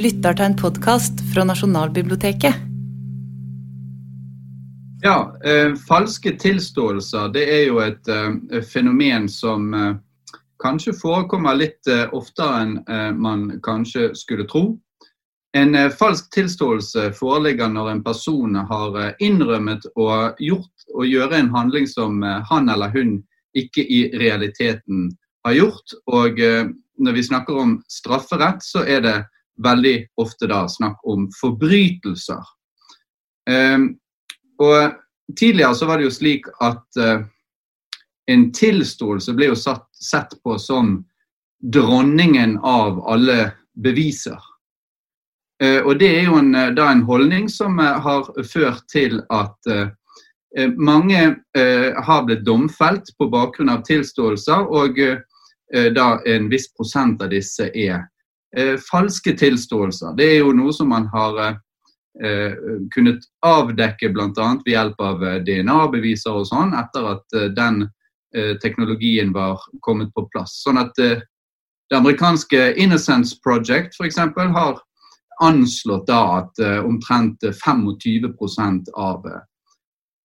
lytter til en podkast fra Nasjonalbiblioteket. Ja, eh, falske tilståelser det er jo et eh, fenomen som eh, kanskje forekommer litt eh, oftere enn eh, man kanskje skulle tro. En eh, falsk tilståelse foreligger når en person har innrømmet og gjort å gjøre en handling som han eller hun ikke i realiteten har gjort. Og når vi snakker om strafferett, så er det veldig ofte da snakk om forbrytelser. Eh, og tidligere så var det jo slik at eh, en tilståelse ble jo satt, sett på som dronningen av alle beviser. Eh, og det er jo en, eh, da en holdning som har ført til at mange eh, har blitt domfelt på bakgrunn av tilståelser, og eh, da en viss prosent av disse er falske tilståelser. Det er jo noe som man har eh, kunnet avdekke bl.a. ved hjelp av eh, DNA-beviser og sånn, etter at eh, den eh, teknologien var kommet på plass. Sånn at eh, det amerikanske Innocence Project f.eks. har anslått da at eh, omtrent 25 av, eh,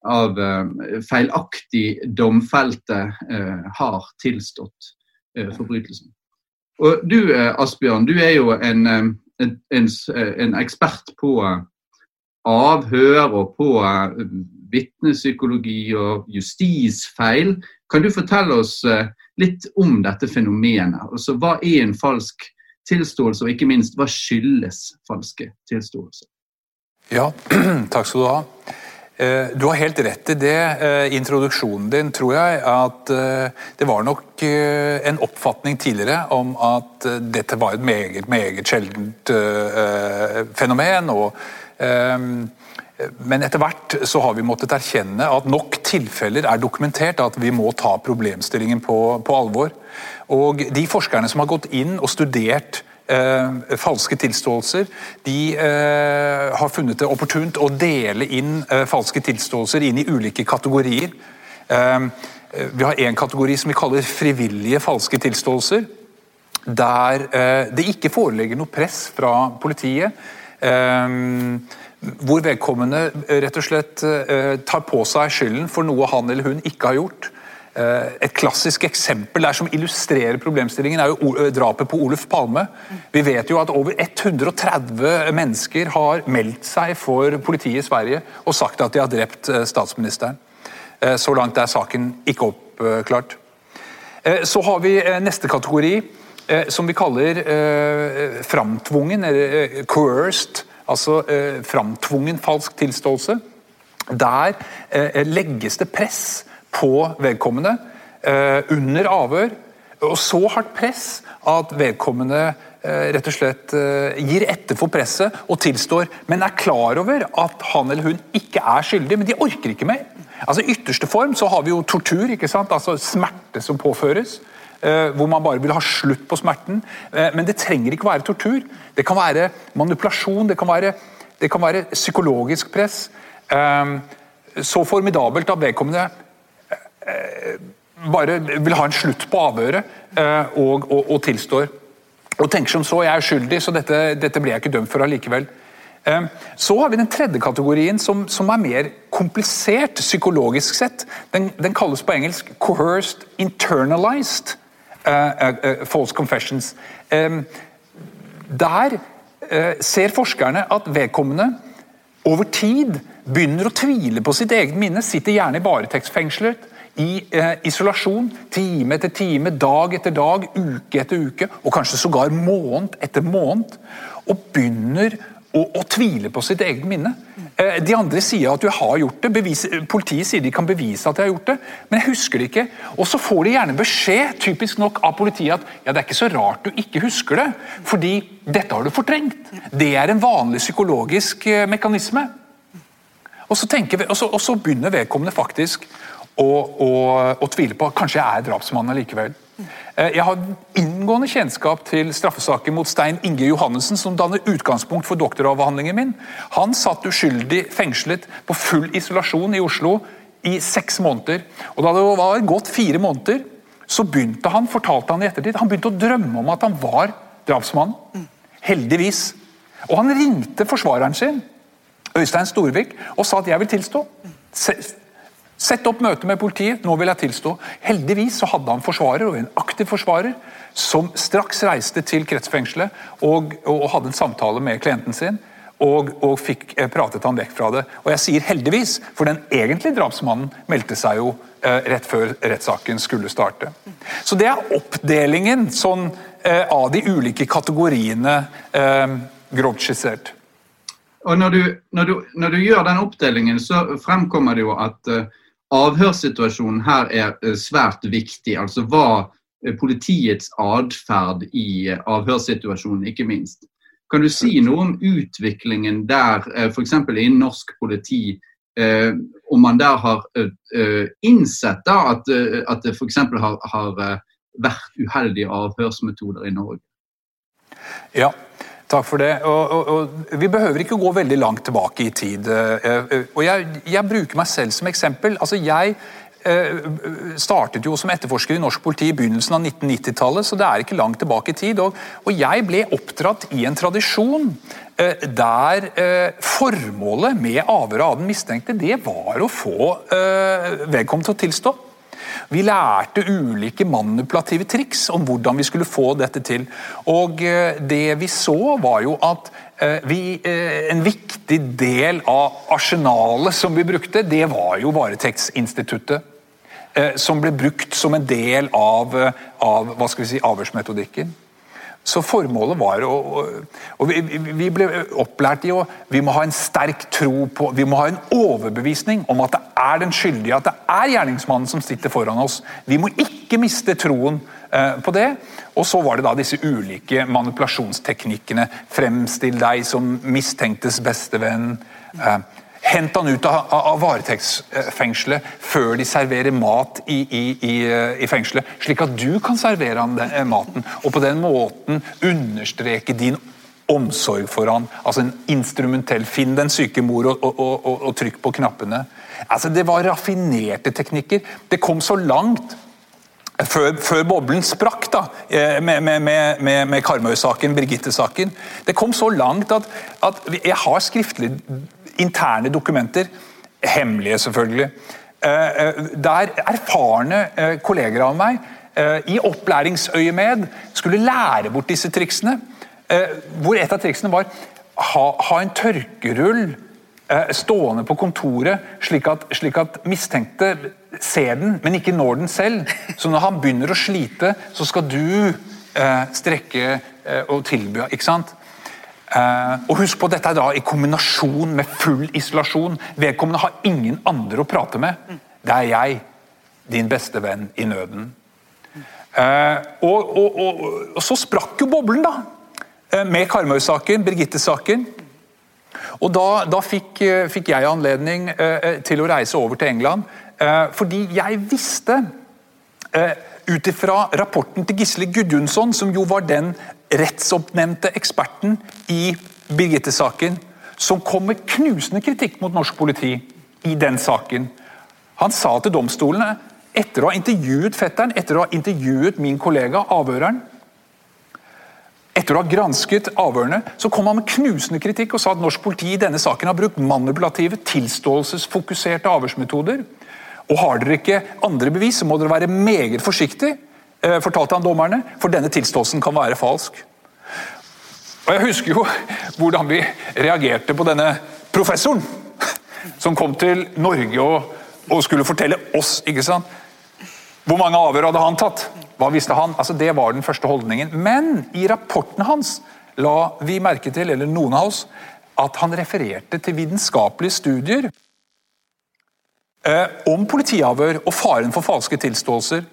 av eh, feilaktig domfelte eh, har tilstått eh, forbrytelsen. Og du eh, Asbjørn, du er jo en, eh, en, eh, en ekspert på avhør og på vitnepsykologi og justisfeil. Kan du fortelle oss litt om dette fenomenet? Altså, hva er en falsk tilståelse, og ikke minst, hva skyldes falske tilståelser? Ja, takk skal du ha. Eh, Du har helt rett i det. eh, Introduksjonen din tror jeg at eh, det var nok en oppfatning tidligere om at dette var et meget, meget sjeldent fenomen. men etter hvert så har vi måttet erkjenne at nok tilfeller er dokumentert at vi må ta problemstillingen på, på alvor. Og de forskerne som har gått inn og studert eh, falske tilståelser, de eh, har funnet det opportunt å dele inn eh, falske tilståelser inn i ulike kategorier. Eh, vi har en kategori som vi kaller frivillige falske tilståelser der eh, det ikke foreligger noe press fra politiet. eh, hvor vedkommende rett og slett tar på seg skylden for noe han eller hun ikke har gjort. Eh, et klassisk eksempel der som illustrerer problemstillingen, er jo eh, drapet på Oluf Palme. Vi vet jo at over 130 mennesker har meldt seg for politiet i Sverige og sagt at de har drept eh, statsministeren. Så langt er saken ikke oppklart. Så har vi neste kategori, som vi kaller framtvungen, eller coerced, altså framtvungen falsk tilståelse. Der legges det press på vedkommende eh, under avhør, og så hardt press at vedkommende eh, rett og slett eh, gir etter for presset og tilstår, men er klar over at han eller hun ikke er skyldig, men de orker ikke mer. Altså I ytterste form så har vi jo tortur, ikke sant? altså smerte som påføres. Hvor man bare vil ha slutt på smerten. Men det trenger ikke være tortur. Det kan være manipulasjon, det kan være, det kan være psykologisk press. Så formidabelt at vedkommende bare vil ha en slutt på avhøret eh, og, og, og tilstår. Og tenker som så, jeg er uskyldig, så dette, dette blir jeg ikke dømt for allikevel. Eh, Så har vi den tredje kategorien, som, som er mer komplisert psykologisk sett. Den, den kalles på engelsk 'coerced internalized uh, uh, eh, false confessions'. Um, Der uh, ser forskerne at vedkommende over tid begynner å tvile på sitt eget minne, sitter gjerne i varetektsfengslet, i eh, isolasjon, time etter time, dag etter dag, uke etter uke, og kanskje sågar måned etter måned, og begynner å, å tvile på sitt eget minne. Eh, de andre sier at du har gjort det, bevis, politiet sier de kan bevise at de har gjort det, men jeg husker det ikke. Og så får de gjerne beskjed typisk nok av politiet at ja, det er ikke så rart du ikke husker det, fordi dette har du fortrengt. Det er en vanlig psykologisk eh, mekanisme. Og så, vi, og så, og så begynner vedkommende faktisk å, å, å tvile på kanskje jeg er drapsmann allikevel. Eh, Jeg har inngående kjennskap til straffesaker mot Stein Inge Johannessen, som danner utgangspunkt for doktoravhandlingen min. Han satt uskyldig fengslet på full isolasjon i Oslo i seks måneder. Og Da det var gått fire måneder, så begynte han fortalte han i ettertid, han begynte å drømme om at han var drapsmannen. Heldigvis Og han ringte forsvareren sin, Øystein Storvik, og sa at jeg vil tilstå. Sett opp møte med politiet, nå vil jeg tilstå. Heldigvis så hadde han forsvarer, og en aktiv forsvarer, som straks reiste til kretsfengselet og, og hadde en samtale med klienten sin. Og, og, fikk eh, pratet han vekk fra det. Og jeg sier heldigvis, for den egentlige drapsmannen meldte seg jo eh, rett før rettssaken skulle starte. Så det er oppdelingen sånn, eh, av de ulike kategoriene, eh, grovt skissert. Og når du, når, du, når du, gjør den oppdelingen, så fremkommer det jo at uh, avhørssituasjonen her er uh, svært viktig. Altså hva uh, politiets atferd i avhørssituasjonen, ikke minst. Kan du si noe om utviklingen der, f.eks. innen norsk politi, om man der har innsett da, at det f.eks. har, har vært uheldige avhørsmetoder i Norge? Ja, Takk for det. Og, og, og, vi behøver ikke gå veldig langt tilbake i tid. Og jeg, jeg bruker meg selv som eksempel. Altså jeg eh, startet jo som etterforsker i norsk politi i begynnelsen av 1990-tallet, så det er ikke langt tilbake i tid. Og, jeg ble oppdratt i en tradisjon eh, der eh, formålet med avhøret av den mistenkte, det var å få vedkommende til å tilstå. Vi lærte ulike manipulative triks om hvordan vi skulle få dette til. Og eh, det vi så, var jo at eh, vi, eh, en viktig del av arsenalet som vi brukte, det var jo varetektsinstituttet. Som ble brukt som en del av, av hva skal vi si, avhørsmetodikken. Så formålet var å og vi, ble opplært i å Vi må ha en sterk tro på Vi må ha en overbevisning om at det er den skyldige, at det er gjerningsmannen som sitter foran oss. Vi må ikke miste troen eh, på det. Og så var det da disse ulike manipulasjonsteknikkene. Fremstill deg som mistenktes bestevenn. Eh, Hent han ut av, av varetektsfengselet før de serverer mat i, i, i, eh, i, fengselet, slik at du kan servere han den, eh, maten. Og på den måten understreke din omsorg for han. Altså en instrumentell Finn den syke mor og, og, og, og trykk på knappene. Altså Det var raffinerte teknikker. Det kom så langt før, før, boblen sprakk da, eh, med, med, med, med Karmøy-saken, Birgitte-saken. Det kom så langt at, at jeg har skriftlig interne dokumenter, hemmelige selvfølgelig, eh, eh, der erfarne kolleger av meg i opplæringsøyemed skulle lære bort disse triksene. Hvor et av triksene var ha, ha en tørkerull stående på kontoret, slik at, slik at, mistenkte ser den, men ikke når den selv. Så når han begynner å slite, så skal du eh, strekke eh, og tilby. ikke sant? Eh, og husk på, Dette er da i kombinasjon med full isolasjon. Vedkommende har ingen andre å prate med. Det er jeg, din beste venn i nøden. Uh, og, og, og, og, så sprakk jo boblen, da. Uh, med Karmøy-saken, Birgitte-saken. Og da, da fikk, fikk, jeg anledning til å reise over til England. Fordi jeg visste ut ifra rapporten til Gisle Gudjonsson, som jo var den rettsoppnevnte eksperten i Birgitte-saken, som kom med knusende kritikk mot norsk politi i den saken. Han sa til domstolene, etter å ha intervjuet fetteren, etter å ha intervjuet min kollega, avhøreren Etter å ha gransket avhørene, så kom han med knusende kritikk og sa at norsk politi i denne saken har brukt manipulative, tilståelsesfokuserte avhørsmetoder. Og har dere ikke andre bevis, så må dere være meget forsiktige Eh, fortalte han dommerne, for denne tilståelsen kan være falsk. Og Jeg husker jo hvordan vi reagerte på denne professoren som kom til Norge og, og skulle fortelle oss ikke sant? Hvor mange avhør hadde han tatt? Hva visste han? Altså Det var den første holdningen. Men i rapporten hans la vi merke til, eller noen av oss, at han refererte til vitenskapelige studier om politiavhør og faren for falske tilståelser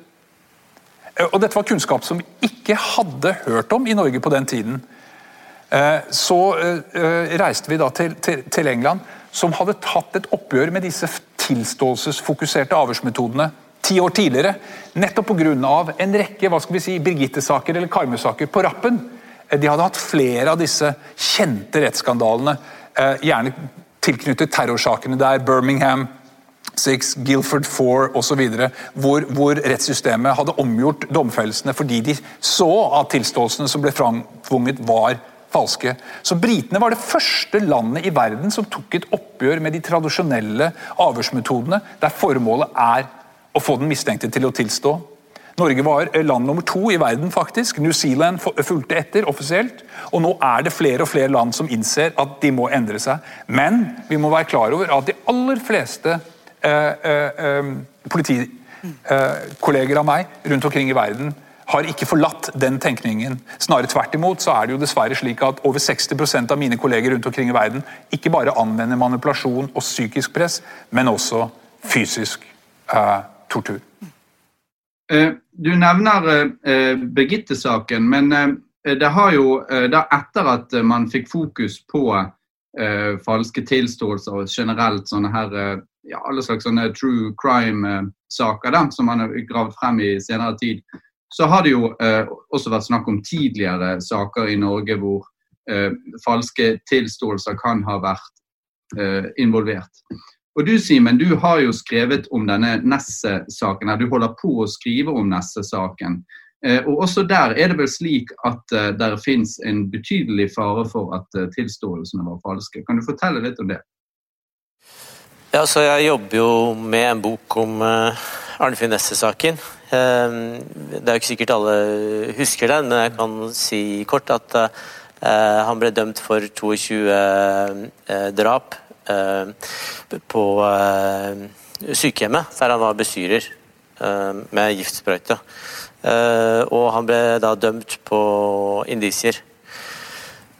Eh, og Dette var kunnskap som vi ikke hadde hørt om i Norge på den tiden. Eh, så eh, reiste vi da til, til, til England, som hadde tatt et oppgjør med disse tilståelsesfokuserte avhørsmetodene ti år tidligere. Nettopp pga. en rekke hva skal vi si, Birgitte-saker eller Karmøy-saker på rappen. De hadde hatt flere av disse kjente rettsskandalene, gjerne tilknyttet terrorsakene der Birmingham, Six, Guilford 4 osv., hvor, hvor rettssystemet hadde omgjort domfellelsene fordi de så at tilståelsene som ble framtvunget, var falske. Så Britene var det første landet i verden som tok et oppgjør med de tradisjonelle avhørsmetodene, der formålet er å få den mistenkte til å tilstå. Norge var land nummer to i verden, faktisk. New Zealand fulgte etter offisielt. Og nå er det flere og flere land som innser at de må endre seg. Men vi må være klar over at de aller fleste eh, eh, eh politikolleger av meg rundt omkring i verden har ikke forlatt den tenkningen. Snarere tvert imot så er det jo dessverre slik at over 60% av mine kolleger rundt omkring i verden ikke bare anvender manipulasjon og psykisk press, men også fysisk eh, tortur. Eh, du nevner eh, Birgitte-saken, men eh, det har jo da etter at man fikk fokus på falske tilståelser og generelt sånne her ja, alle slags sånne true crime-saker som man har gravd frem i senere tid, så har det jo eh, også vært snakk om tidligere saker i Norge hvor eh, falske tilståelser kan ha vært eh, involvert. Og Du Simen, du har jo skrevet om denne Nesse-saken. Du holder på å skrive om Nesse-saken. Eh, og Også der er det vel slik at det der finnes en betydelig fare for at tilståelsene var falske. Kan du fortelle litt om det? Ja, så Jeg jobber jo med en bok om uh, Arnfinn Nesse-saken. Uh, det er jo ikke sikkert alle husker den, men jeg kan si kort at han ble dømt for 22 drap Eh, på eh, sykehjemmet, der han var bestyrer eh, med giftsprøyte. Og han ble da dømt på indisier.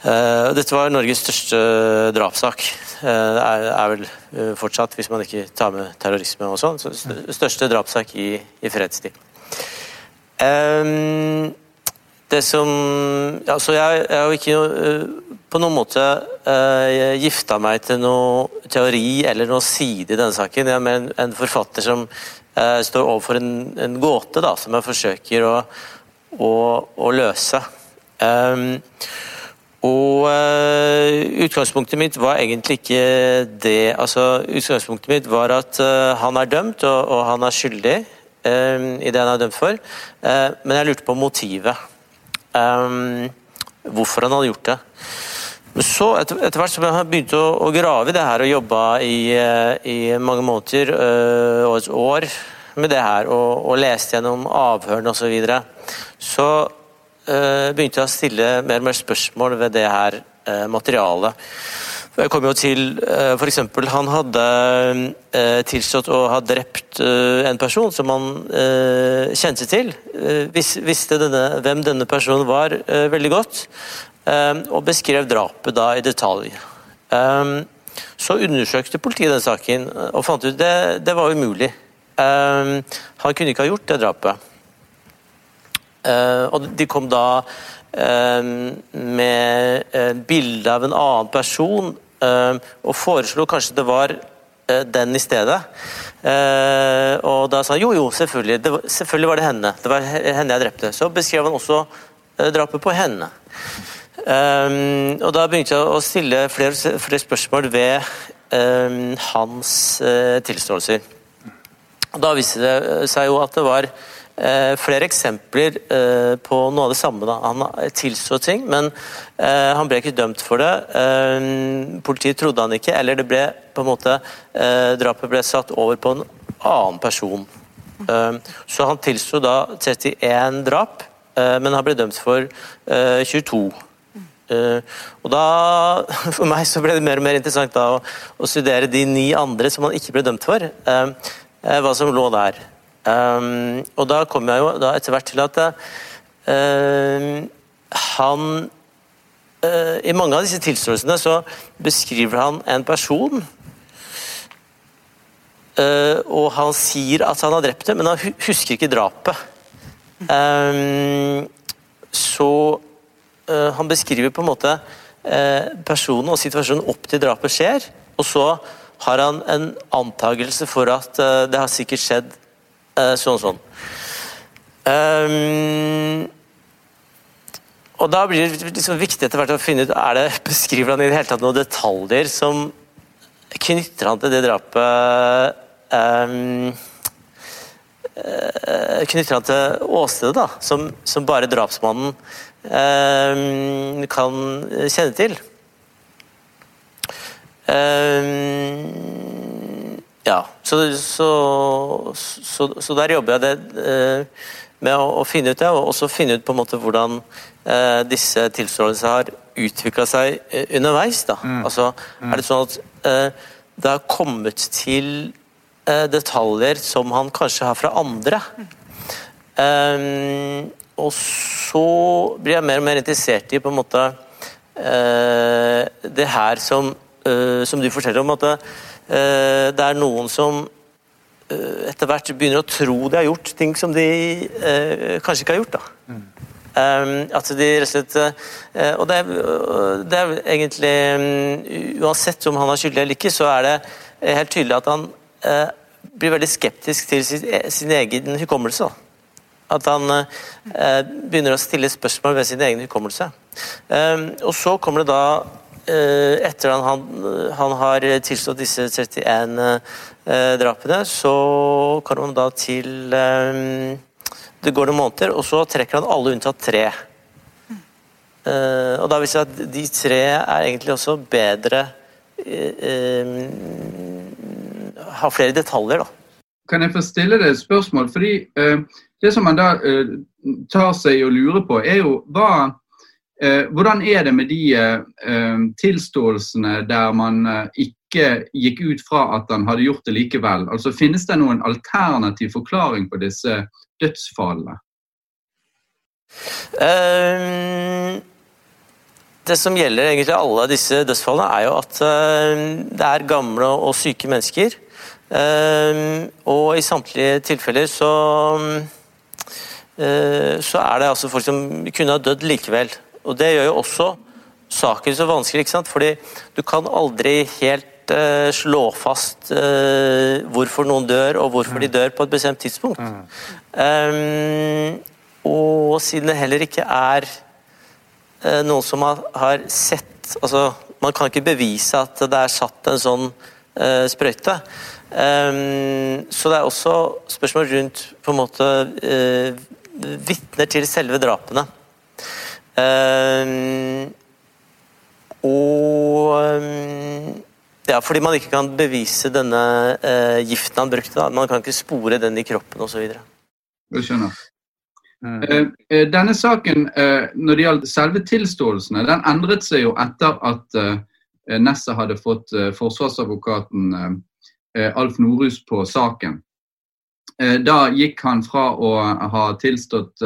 Dette var Norges største drapssak. Det er, vel fortsatt, hvis man ikke tar med terrorisme og sånn, største drapssak i, i fredstid. Det som Altså, jeg, jeg er jo ikke uh, på noen måte uh, gifta meg til noe teori eller noe side i denne saken. Jeg er mer en, en forfatter som uh, står overfor en, en, gåte da, som jeg forsøker å, å, å løse. Um, og uh, utgangspunktet mitt var egentlig ikke det. Altså, utgangspunktet mitt var at han er dømt, og, og han er skyldig i det han er dømt for. men jeg lurte på motivet. Um, hvorfor han hadde gjort det. Så, etter, etter, hvert som jeg begynte begynt å, å, grave i det her og jobba i, i, mange måneder og et år med det her, og, og leste gjennom avhørene osv., så, videre, så begynte jeg å stille mer og mer spørsmål ved det her øh, materialet. Jeg kom jo til for f.eks. han hadde tilstått å ha drept en person som han kjente til. visste denne, hvem denne personen var veldig godt. Og beskrev drapet da i detalj. Så undersøkte politiet den saken og fant ut det, det var umulig. Han kunne ikke ha gjort det drapet. Og de kom da med bilde av en annen person og foreslo kanskje det var eh, den i stedet. Og da sa han jo, jo, selvfølgelig, var, selvfølgelig var det henne. Det var henne jeg drepte. Så beskrev han også eh, drapet på henne. Og Da begynte jeg å stille flere, flere spørsmål ved hans tilståelser. Da viste det seg jo at det var flere eksempler uh, på noe av det samme. Da. Han tilstod ting, men han ble ikke dømt for det. Politiet trodde han ikke, eller det ble på en måte drapet ble satt over på en annen person. så han tilsto da 31 drap, men han ble dømt for 22. Eh, og da, For meg så ble det mer og mer interessant da, å, å, studere de ni andre som han ikke ble dømt for. Eh, eh, hva som lå der. Og da kom jeg jo etter hvert til at han I mange av disse tilståelsene så beskriver han en person. og han sier at han har drept det, men han husker ikke drapet. så Eh, han beskriver på en måte personen og situasjonen opp til drapet skjer, og så har han en antakelse for at det har sikkert skjedd sånn sånn. Um, og Da blir det liksom viktig etter hvert å finne ut er det, beskriver han i det hele tatt noen detaljer som knytter han til det drapet um, eh, knytter han til åstedet, da, som, som bare drapsmannen um, kan kjenne til. Eh, ja, så, så, så, så, der jobber jeg det eh, med å, å, finne ut det, og også finne ut på en måte hvordan eh, disse tilståelsene har utvikla seg eh, underveis. da. Mm. Altså, Er det sånn at eh, det har kommet til detaljer som han kanskje har fra andre? Og så blir jeg mer og mer interessert i på en måte det her som, som du forteller om, at det, det er noen som etter hvert begynner å tro de har gjort ting som de kanskje ikke har gjort. da. Mm. Um, at de rett og slett uh, Og det er, det er, egentlig um, Uansett om han har skyldig eller ikke, så er det helt tydelig at han uh, blir veldig skeptisk til sin, sin egen hukommelse. At han uh, begynner å stille spørsmål ved sin egen hukommelse. Um, og så kommer det da etter at han, han, har tilstått disse 31 drapene, så kommer han da til det går noen måneder, og så trekker han alle unntatt tre. Og da viser det at de tre er egentlig også bedre Har flere detaljer, da. Kan jeg få stille deg et spørsmål? Fordi Det som man da tar seg og lurer på, er jo hva Hvordan er det med de tilståelsene der man ikke gikk ut fra at han hadde gjort det likevel? Altså Finnes det noen alternativ forklaring på disse dødsfallene? Um, det som gjelder egentlig alle disse dødsfallene, er jo at det er gamle og syke mennesker. Um, og i samtlige tilfeller så um, så er det altså folk som kunne ha dødd likevel. Og det gjør jo også saken så vanskelig, ikke sant? fordi du kan aldri helt uh, slå fast uh, hvorfor noen dør, og hvorfor mm. de dør på et bestemt tidspunkt. Mm. Um, og siden det heller ikke er uh, noen som har, har, sett altså Man kan ikke bevise at det er satt en sånn sprøyte. Um, så det er også spørsmål rundt på en måte vitner til selve drapene. Um, og um, ja, fordi man ikke kan bevise denne eh, giften han brukte. Da. Man kan ikke spore den i kroppen osv. Jeg skjønner. Mm. Eh, eh, denne saken, uh, når det gjaldt selve tilståelsene, den endret seg jo etter at uh, Nessa hadde fått forsvarsadvokaten Alf Norhus på saken. Da gikk han fra å ha tilstått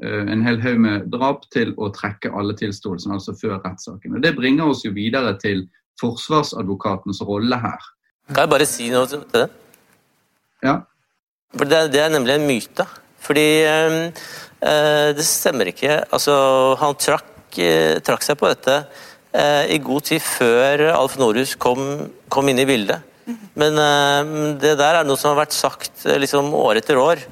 en hel haug med drap til å trekke alle tilståelsene, altså før rettssaken. Og Det bringer oss jo videre til forsvarsadvokatens rolle her. Kan jeg bare si noe til det? Ja. For det, det er nemlig en myte. Fordi øh, det stemmer ikke. Altså, han trakk, trakk seg på dette øh, i god tid før Alf Norhus kom, kom inn i bildet. Men det der er noe som har vært sagt liksom, år etter år.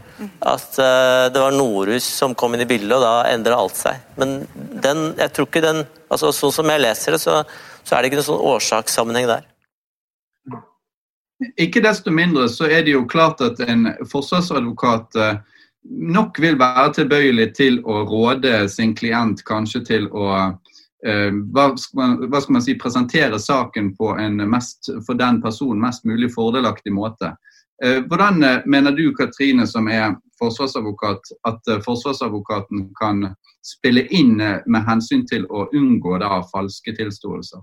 At det var Norhus som kom inn i bildet, og da endra alt seg. Men den, jeg tror ikke den altså Sånn som jeg leser det, så så er det ikke noen sånn årsakssammenheng der. Ikke desto mindre så er det jo klart at en forsvarsadvokat eh, nok vil være tilbøyelig til å råde sin klient kanskje til å eh, hva, skal man, hva skal man si, presentere saken på en mest, for den personen mest mulig fordelaktig måte. Eh, hvordan mener du, Katrine, som er forsvarsadvokat, at forsvarsadvokaten kan spille inn med hensyn til å unngå da falske tilståelser?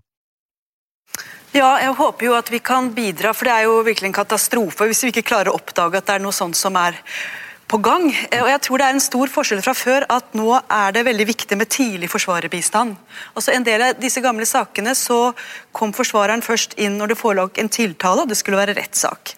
Ja, jeg håper jo at vi kan bidra, for det er jo virkelig en katastrofe hvis vi ikke klarer å oppdage at det er noe sånt som er på gang. Eh, og jeg tror det er en stor forskjell fra før at nå er det veldig viktig med tidlig forsvarerbistand. Altså En del av disse gamle sakene så kom forsvareren først inn når det forelå en tiltale og det skulle være rettssak.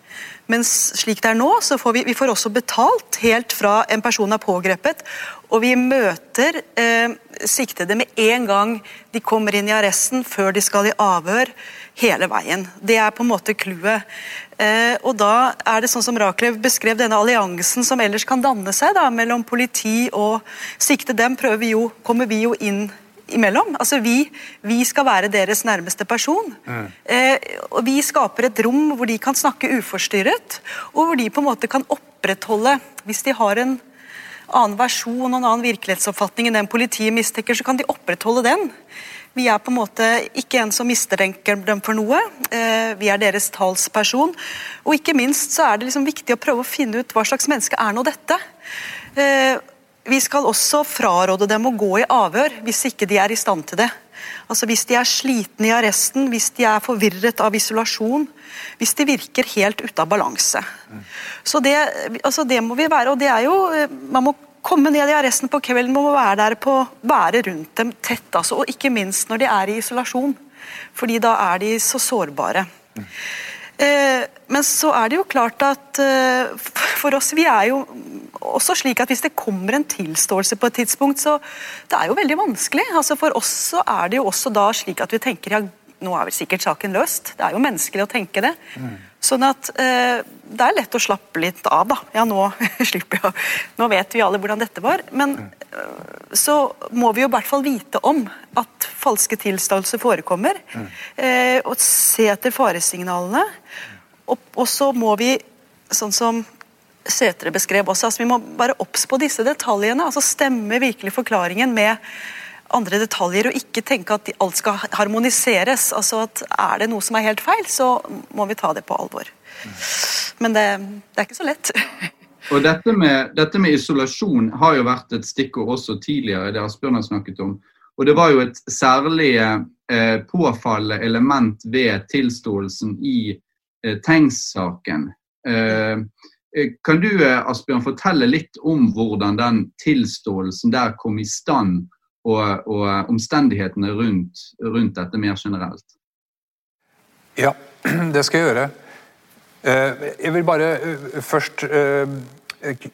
Mens slik det er nå, så får vi, vi får også betalt helt fra en person er pågrepet. Og vi møter eh, siktede med en gang de kommer inn i arresten, før de skal i avhør, hele veien. Det er på en måte clouet. Eh, og da er det sånn som Raklev beskrev denne alliansen som ellers kan danne seg da, mellom politi og sikte. Den vi jo, kommer vi jo inn imellom. Altså vi, vi skal være deres nærmeste person. Mm. Eh, og Vi skaper et rom hvor de kan snakke uforstyrret, og hvor de på en måte kan opprettholde Hvis de har en annen versjon og en annen virkelighetsoppfatning enn den politiet mistenker, så kan de opprettholde den. Vi er på en måte ikke en som mistenker dem for noe. Eh, vi er deres talsperson. Og ikke minst så er det liksom viktig å prøve å finne ut hva slags menneske er nå dette. Eh, vi skal også fraråde dem å gå i avhør hvis ikke de er i stand til det. Altså Hvis de er slitne i arresten, hvis de er forvirret av isolasjon, hvis de virker helt ute av balanse. Så det, altså det må vi være, og det er jo Man må komme ned i arresten på kvelden, må være der på være rundt dem tett. Altså, og ikke minst når de er i isolasjon, fordi da er de så sårbare. Eh, men så er det jo klart at eh, for oss, vi er jo også slik at hvis det kommer en tilståelse på et tidspunkt, så det er jo veldig vanskelig. Altså For oss så er det jo også da slik at vi tenker ja, nå er vel sikkert saken løst. Det er jo menneskelig å tenke det. Mm. Sånn at eh, det er lett å slappe litt av, da. Ja, nå slipper jeg Nå vet vi alle hvordan dette var. Men mm. så må vi jo i hvert fall vite om at falske tilståelser forekommer. Mm. Eh, og se etter faresignalene. Og, og så må vi, sånn som Sætre beskrev også, altså vi må være obs på disse detaljene. altså Stemme virkelig forklaringen med andre detaljer, og ikke tenke at alt skal harmoniseres. altså at Er det noe som er helt feil, så må vi ta det på alvor. Men det, det er ikke så lett. Og dette med, dette med, isolasjon har jo vært et stikkord også tidligere, det Asbjørn har snakket om. Og det var jo et særlig eh, påfallende element ved tilståelsen i eh, Tengs-saken. Eh, eh kan du eh, Asbjørn, fortelle litt om hvordan den tilståelsen der kom i stand, og, og omstendighetene rundt, rundt, dette mer generelt? Ja, det skal jeg gjøre. Eh, jeg vil bare eh, først eh,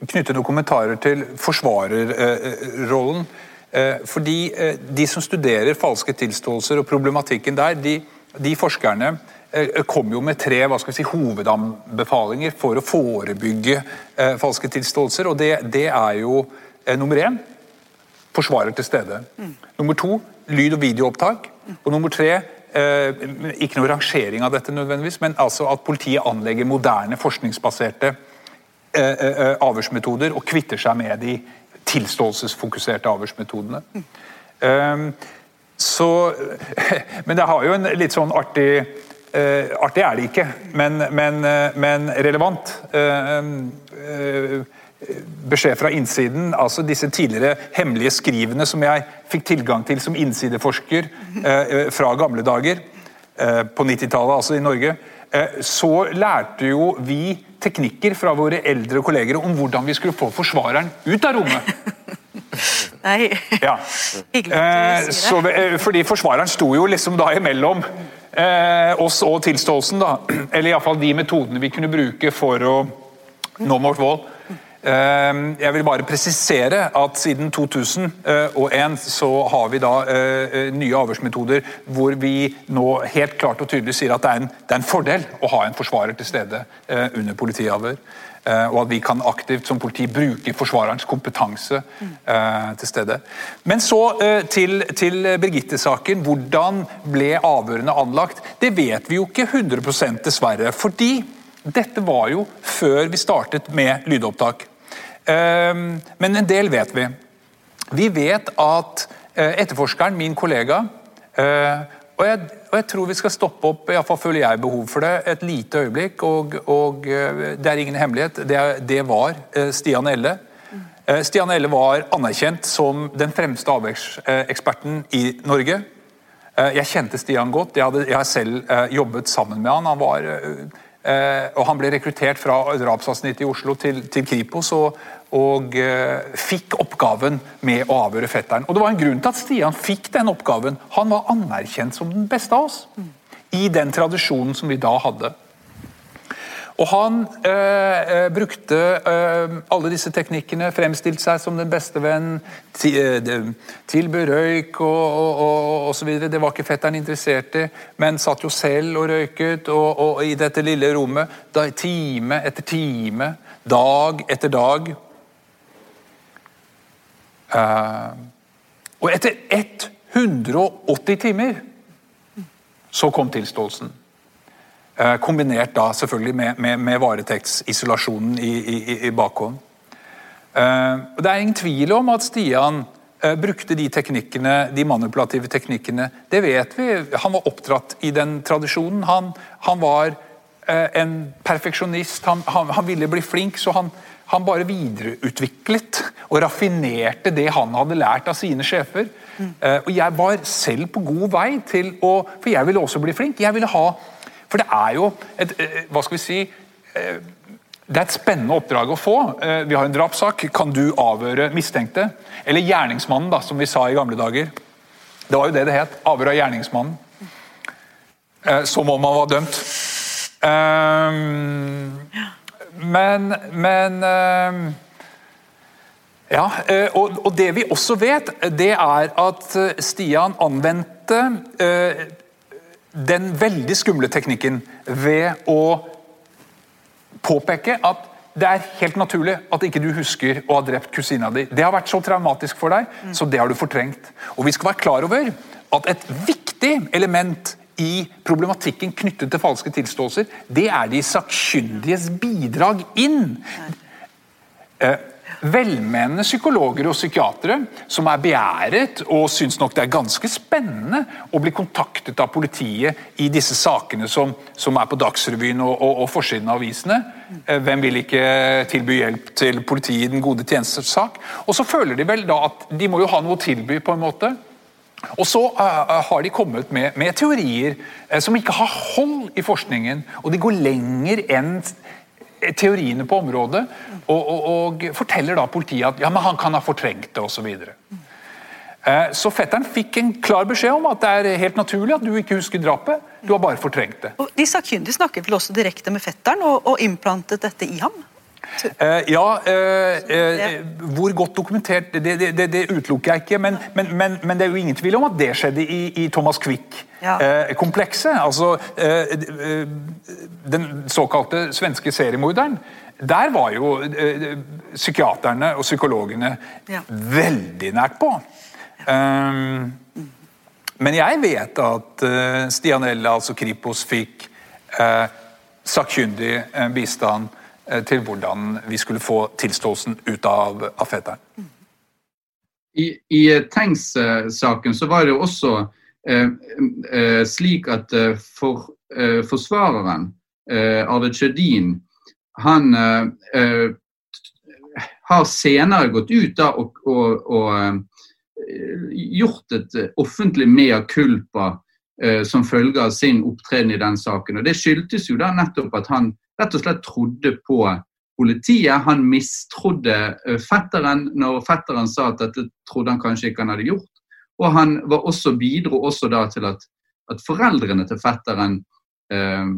knytte noen kommentarer til forsvarerrollen. Fordi De som studerer falske tilståelser og problematikken der, de, de forskerne kom jo med tre hva skal vi si, hovedanbefalinger for å forebygge falske tilståelser. og Det, det er jo nummer én forsvarer til stede. Mm. Nummer to lyd- og videoopptak. Og nummer tre eh, ikke noe rangering av dette nødvendigvis, men altså at politiet anlegger moderne, forskningsbaserte eh, eh, avhørsmetoder og kvitter seg med de tilståelsesfokuserte avhørsmetodene. Mm. Um, så, men det har jo en litt sånn artig Uh, artig er det ikke, men, men, uh, men relevant. Uh, beskjed fra innsiden. altså Disse tidligere hemmelige skrivene som jeg fikk tilgang til som innsideforsker eh, fra gamle dager, eh, på 90-tallet altså i Norge, eh, så lærte jo vi teknikker fra våre eldre kolleger om hvordan vi skulle få forsvareren ut av rommet. Nei, ja. hyggelig at du sier det. Så, eh, fordi forsvareren sto jo liksom da imellom eh, oss og tilståelsen, da. Eller iallfall de metodene vi kunne bruke for å nå vårt mål. Ehm, jeg vil bare presisere at siden 2001 så har vi da eh, eh, nye avhørsmetoder hvor vi nå helt klart og tydelig sier at det er en, det er en fordel å ha en forsvarer til stede eh, under politiavhør. Og at vi kan aktivt som politi bruke forsvarerens kompetanse til stede. Men så til, til Birgitte-saken. Hvordan ble avhørene anlagt? Det vet vi jo ikke 100% dessverre. Fordi dette var jo før vi startet med lydopptak. Ehm, men en del vet vi. Vi vet at eh, etterforskeren, min kollega eh, og jeg, og jeg tror vi skal stoppe opp, iallfall føler jeg behov for det, et lite øyeblikk. Og, og eh, det er ingen hemmelighet, det, det var Stian Elle. Stian Elle var anerkjent som den fremste avvekseksperten i Norge. Jeg kjente Stian godt, jeg, jeg har selv jobbet sammen med han. Han var og Han ble rekruttert fra drapsavsnittet i Oslo til, til Kripos og, og eh, fikk oppgaven med å avhøre fetteren. Og Det var en grunn til at Stian fikk den oppgaven. Han var anerkjent som den beste av oss. I den tradisjonen som vi da hadde. Og Han eh, brukte eh, alle disse teknikkene, fremstilte seg som den beste venn, til, tilbød røyk og, og, så videre. Det var ikke fetteren interessert i, men satt jo selv og røyket og i dette lille rommet. Da, time etter time, dag etter dag. Uh, og etter 180 timer så kom tilståelsen. Eh, kombinert da selvfølgelig med, med, med varetektsisolasjonen i, i, i bakhånd. Eh, det er ingen tvil om at Stian eh, brukte de teknikkene, de manipulative teknikkene. Det vet vi. Han var oppdratt i den tradisjonen. Han, han var en perfeksjonist. Han, han, han, ville bli flink, så han, han bare videreutviklet og raffinerte det han hadde lært av sine sjefer. Mm. Og jeg var selv på god vei til å For jeg ville også bli flink. Jeg ville ha For det er jo et Hva skal vi si det er et spennende oppdrag å få. Eh, vi har en drapssak. Kan du avhøre mistenkte? Eller gjerningsmannen, da, som vi sa i gamle dager. Det var jo det det het. Avhør av gjerningsmannen. Eh, som om han var dømt. Ehm, men Men ehm, Ja. Eh, og det vi også vet, det er at Stian anvendte den veldig skumle teknikken ved å påpeke at det er helt naturlig at ikke du husker å ha drept kusina di. Det har vært så traumatisk for deg, mm. så det har du fortrengt. Og vi skal være klar over at et viktig element i problematikken knyttet til falske tilståelser, det er de sakkyndiges bidrag inn. Eh, velmenende psykologer og psykiatere som er begjæret og syns nok det er ganske spennende å bli kontaktet av politiet i disse sakene som, som er på Dagsrevyen og, og, og forsiden av avisene. Eh, hvem vil ikke tilby hjelp til politiet i den gode tjenestes sak? Og så føler de vel da at de må jo ha noe å tilby, på en måte. Og så uh, har de kommet med, med teorier som ikke har hold i forskningen, og de går lenger enn teoriene på området, og, og, og, forteller da politiet at ja, men han kan ha fortrengt det osv. Så, eh, så fetteren fikk en klar beskjed om at det er helt naturlig at du ikke husker drapet, du har bare fortrengt det. Og De sakkyndige snakket vel også direkte med fetteren og, og implantet dette i ham? Uh, ja, uh, uh, hvor godt dokumentert Det, det, det, utelukker jeg ikke. Men, men, men, men, det er jo ingen tvil om at det skjedde i, i Thomas Quick-komplekset. Ja. altså Den såkalte svenske seriemorderen. Der var jo psykiaterne og psykologene ja. veldig nært på. Um, men jeg vet at Stianella, altså Kripos, fikk sakkyndig bistand Eh, til hvordan vi skulle få tilståelsen ut av, av fetteren. I, i Tengs-saken så var det også eh, eh, slik at eh, for, eh, forsvareren, eh, Arve Tjødin, han har senere gått ut da og, og, og gjort et offentlig mea culpa som følge av sin opptreden i den saken. Og Det skyldtes jo da nettopp at han rett og slett trodde på politiet. Han mistrodde eh, fetteren når fetteren sa at dette trodde han kanskje ikke han hadde gjort. Og han også, bidro også da til at, at foreldrene til fetteren eh,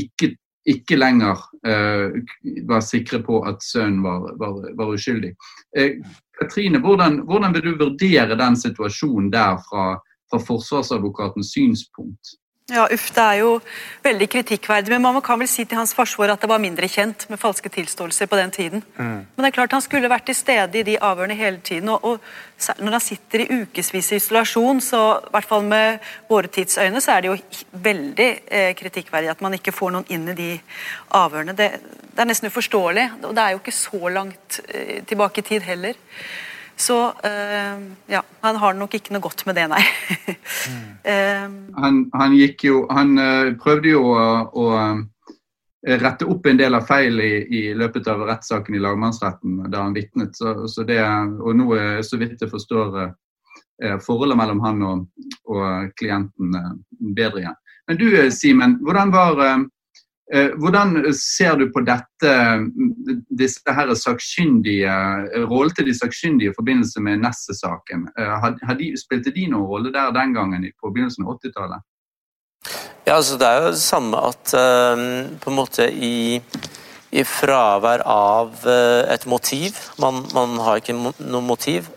ikke, ikke, lenger eh, var sikre på at sønnen var, var, var uskyldig. Eh, Katrine, hvordan, hvordan, vil du vurdere den situasjonen der fra, fra forsvarsadvokatens synspunkt? Ja, uff, Det er jo veldig kritikkverdig, men man kan vel si til hans forsvar at det var mindre kjent med falske tilståelser på den tiden. Mm. Men det er klart han skulle vært til stede i de avhørene hele tiden. og, og Når han sitter i ukevis i isolasjon, så i hvert fall med våre tidsøyne, så er det jo veldig eh, kritikkverdig at man ikke får noen inn i de avhørene. Det, det, er nesten uforståelig, og det er jo ikke så langt eh, tilbake i tid heller. Så eh, ja, han har nok ikke noe godt med det, nei. uh, han, han, gikk jo Han uh, prøvde jo å, å rette opp en del av feil i, i løpet av rettssaken i lagmannsretten da han vitnet. Så, så det, og nå er så vidt jeg forstår forholdet mellom han og, og klienten bedre igjen. Men du Simen, hvordan var Eh, hvordan ser du på dette, disse her sakkyndige, rollen til de sakkyndige i forbindelse med Nesse-saken? Eh, spilte de noen rolle der den gangen på begynnelsen av 80-tallet? Ja, altså Det er jo det samme at på en måte i, i fravær av et motiv Man, man har ikke noe motiv.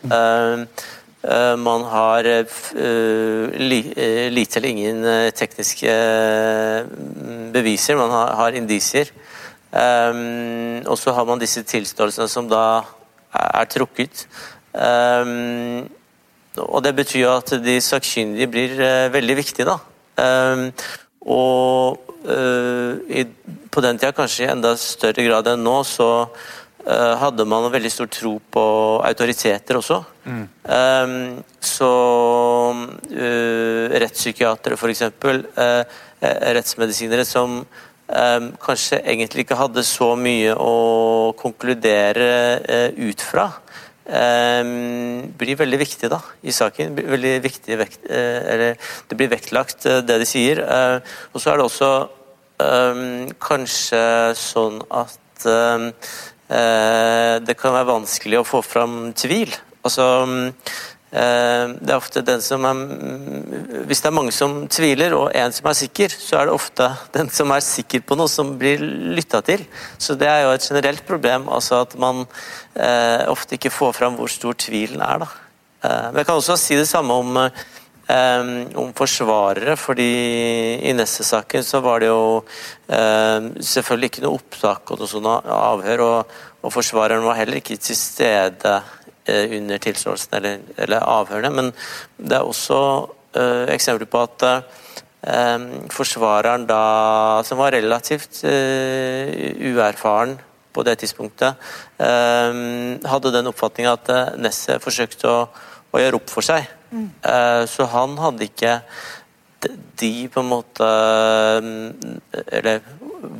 Eh, man har eh, eh, lite eller ingen tekniske beviser, man har indisier. Og så har man disse tilståelsene som da er trukket. og det betyr at de sakkyndige blir veldig viktige. da. Um, og på den tida kanskje i enda større grad enn nå, så hadde man veldig stor tro på autoriteter også. Mm. Um, så rettspsykiatere, f.eks., uh, rettsmedisinere som um, kanskje egentlig ikke hadde så mye å konkludere ut fra Um, blir veldig viktig da, i saken. Veldig viktig vekt, eh, eller, det blir vektlagt, eh, det de sier. Eh, og så er det også kanskje sånn at det kan være vanskelig å få fram tvil. Altså Eh, det er ofte den som er Hvis det er mange som tviler, og en som er sikker, så er det ofte den som er sikker på noe, som blir lytta til. Så det er jo et generelt problem, altså at man eh, ofte ikke får fram hvor stor tvilen er. da. Eh, men jeg kan også si det samme om, eh, om forsvarere, fordi i neste saken så var det jo eh, selvfølgelig ikke noe opptak og noe sånt avhør, og, og forsvareren var heller ikke til stede Eh, under tilståelsen eller, eller, avhørene. Men det er også uh, eksempler på at uh, forsvareren da, som var relativt uh, uerfaren på det tidspunktet, hadde den oppfatninga at Nesset forsøkte å, å, gjøre opp for seg. Mm. så han hadde ikke de på en måte Eller